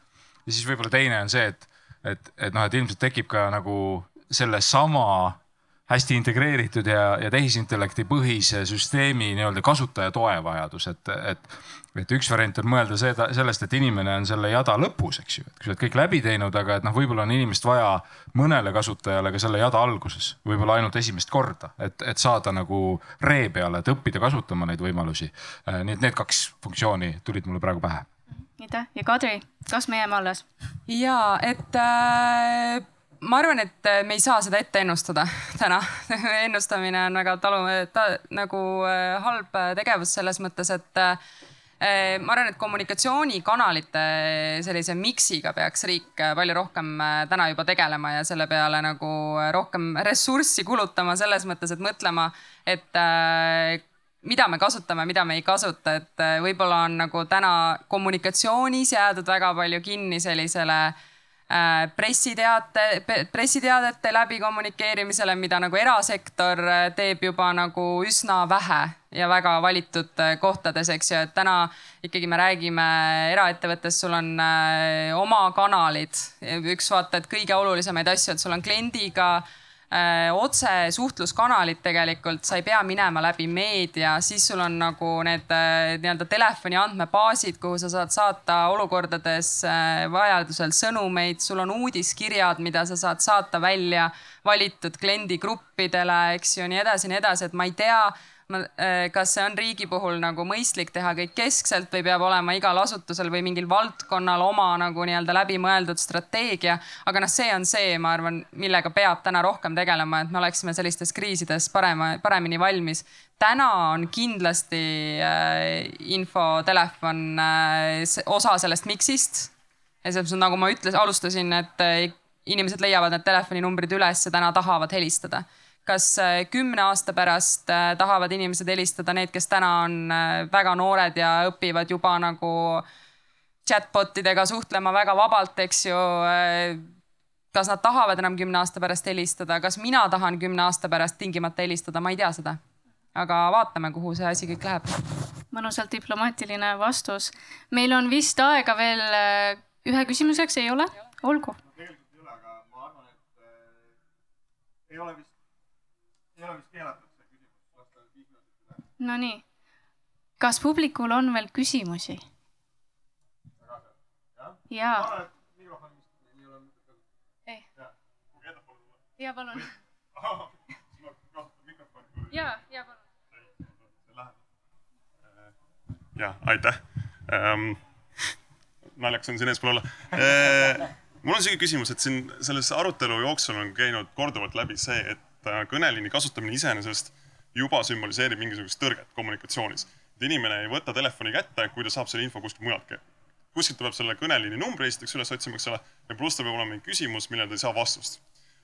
ja siis võib-olla teine on see, et, et, et noh, et ilmselt tekib ka nagu sellesama hästi integreeritud ja, ja tehisintellekti põhise süsteemi nii-öelda kasutaja toe vajadus, et, et, et üks variant on mõelda seda, sellest, et inimene on selle jada lõpus, eks ju, et kui sa oled kõik läbi teinud, aga et noh, võib-olla on inimest vaja mõnele kasutajale ka selle jada alguses, võib-olla ainult esimest korda, et, et saada nagu ree peale, et õppida kasutama neid võimalusi. Nii et need kaks funktsiooni tulid mulle praegu pähe aitäh ja Kadri, kas me jääme alles? ja et äh, ma arvan, et äh, me ei saa seda ette ennustada täna. Ennustamine on väga talu ta,, nagu äh, halb äh, tegevus selles mõttes, et ma arvan, et kommunikatsioonikanalite sellise miksiga peaks riik palju rohkem täna juba tegelema ja selle peale nagu rohkem ressurssi kulutama selles mõttes, et mõtlema, et mida me kasutame, mida me ei kasuta, et võib-olla on nagu täna kommunikatsioonis jäädud väga palju kinni sellisele äh, pressiteate, pressiteadete läbi kommunikeerimisele, mida nagu erasektor äh, teeb juba nagu üsna vähe ja väga valitud äh, kohtades, eks ju, et täna ikkagi me räägime eraettevõttes, sul on oma kanalid, üks vaata, et kõige olulisemaid asju, et sul on kliendiga äh, otsesuhtluskanalid tegelikult, sa ei pea minema läbi meedia, siis sul on nagu need äh, nii-öelda telefoni andmebaasid, kuhu sa saad saata olukordades äh, vajadusel sõnumeid, sul on uudiskirjad, mida sa saad saata välja valitud kliendigruppidele, eks ju, nii edasi, nii edasi, et ma ei tea Äh, kas see on riigi puhul nagu mõistlik teha kõik keskselt või peab olema igal asutusel või mingil valdkonnal oma nagu nii-öelda läbimõeldud strateegia. aga noh, see on see, ma arvan, millega peab täna rohkem tegelema, et me oleksime sellistes kriisides parema, paremini valmis. täna on kindlasti äh, infotelefon äh, osa sellest miksist. ja selles mõttes, nagu ma ütlesin, alustasin, et äh, inimesed leiavad need telefoninumbrid üles ja täna tahavad helistada kas äh, kümne aasta pärast äh, tahavad inimesed helistada, need, kes täna on äh, väga noored ja õpivad juba nagu chatbot idega suhtlema väga vabalt, eks ju. kas nad tahavad enam kümne aasta pärast helistada, kas mina tahan kümne aasta pärast tingimata helistada, ma ei tea seda. aga vaatame, kuhu see asi kõik läheb. mõnusalt diplomaatiline vastus. meil on vist aega veel ühe küsimuseks, ei ole? olgu. tegelikult ei ole, aga ma arvan, et ei ole vist ei ole vist keelatud see küsimus, lasta viis minutit üle. Nonii, kas publikul on veel küsimusi? jaa. ei jaa, palun. jaa, jaa, palun. jah, aitäh ähm,. naljakas on siin eespool olla äh, mul on siuke küsimus, et siin selles arutelu jooksul on käinud korduvalt läbi see, et Äh, kõneliini kasutamine iseenesest juba sümboliseerib mingisugust tõrget kommunikatsioonis. et inimene ei võta telefoni kätte, kui ta saab selle info kuskilt mujalt. kuskilt ta peab selle kõneliini numbri esiteks üles otsima, eks ole, ja pluss tal peab olema mingi küsimus, millele ta ei saa vastust.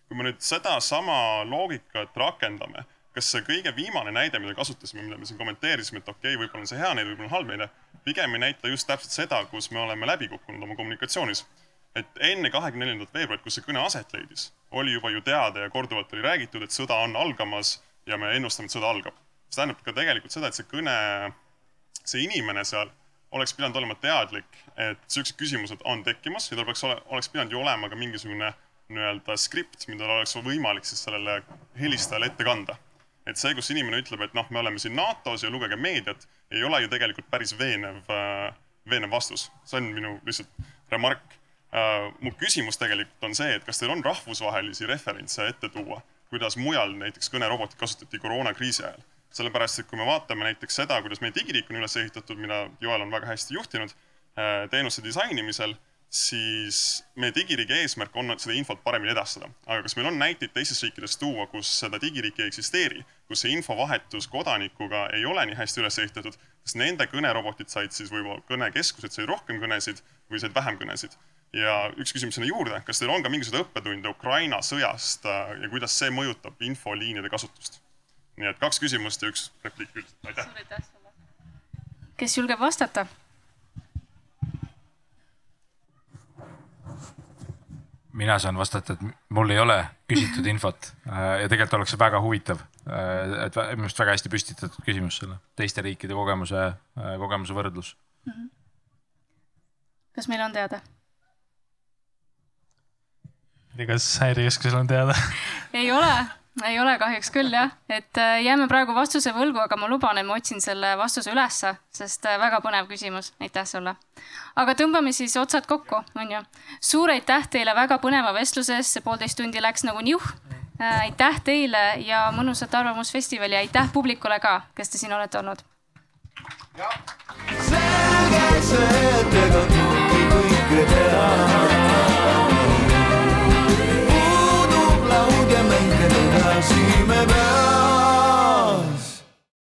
kui me nüüd sedasama loogikat rakendame, kas see kõige viimane näide, mida kasutasime, mida me siin kommenteerisime, et okei okay,, võib-olla on see hea näide, võib-olla on halb näide, pigem ei näita just täpselt seda, kus me oleme läbi kukkunud oma kommunikatsioonis et enne kahekümne neljandat veebruarit, kus see kõne aset leidis, oli juba ju teada ja korduvalt oli räägitud, et sõda on algamas ja me ennustame, et sõda algab. see tähendab ka tegelikult seda, et see kõne, see inimene seal oleks pidanud olema teadlik, et siuksed küsimused on tekkimas ja tal peaks ole, oleks pidanud ju olema ka mingisugune nii-öelda skript, mida oleks võimalik siis sellele helistajale ette kanda. et see, kus inimene ütleb, et noh, me oleme siin NATO-s ja lugege meediat, ei ole ju tegelikult päris veenev, äh, veenev vastus. see on minu lihtsalt remark mu küsimus tegelikult on see, et kas teil on rahvusvahelisi referentse ette tuua, kuidas mujal näiteks kõnerobotit kasutati koroonakriisi ajal? sellepärast, et kui me vaatame näiteks seda, kuidas meie digiriik on üles ehitatud, mida Joel on väga hästi juhtinud äh, teenuste disainimisel, siis meie digiriigi eesmärk on seda infot paremini edastada. aga kas meil on näiteid teistest riikidest tuua, kus seda digiriiki ei eksisteeri, kus see infovahetus kodanikuga ei ole nii hästi üles ehitatud, kas nende kõnerobotid said siis võib-olla, kõnekeskused said rohkem kõnesid või said vähem kõnesid? Ja üks küsimus sinna juurde, kas teil on ka mingisuguseid õppetunde Ukraina sõjast äh, ja kuidas see mõjutab infoliinide kasutust? nii et kaks küsimust ja üks repliik üldiselt, aitäh. kes julgeb vastata? mina saan vastata, et mul ei ole küsitud infot äh, ja tegelikult oleks see väga huvitav. Äh, et minu arust väga hästi püstitatud küsimus selle teiste riikide kogemuse, kogemuse võrdlus. -hmm. kas meil on teada? ei tea, kas häirekeskusel on teada ei ole, ei ole kahjuks küll jah, et äh, jääme praegu vastuse võlgu, aga ma luban, et ma otsin selle vastuse ülesse, sest äh, väga põnev küsimus, aitäh sulle. aga tõmbame siis otsad kokku, onju. suur aitäh teile väga põneva vestluse eest, see poolteist tundi läks nagu niuh. Äh, aitäh teile ja mõnusat Arvamusfestivali ja aitäh publikule ka, kes te siin olete olnud. selge see, et ega kõike teha.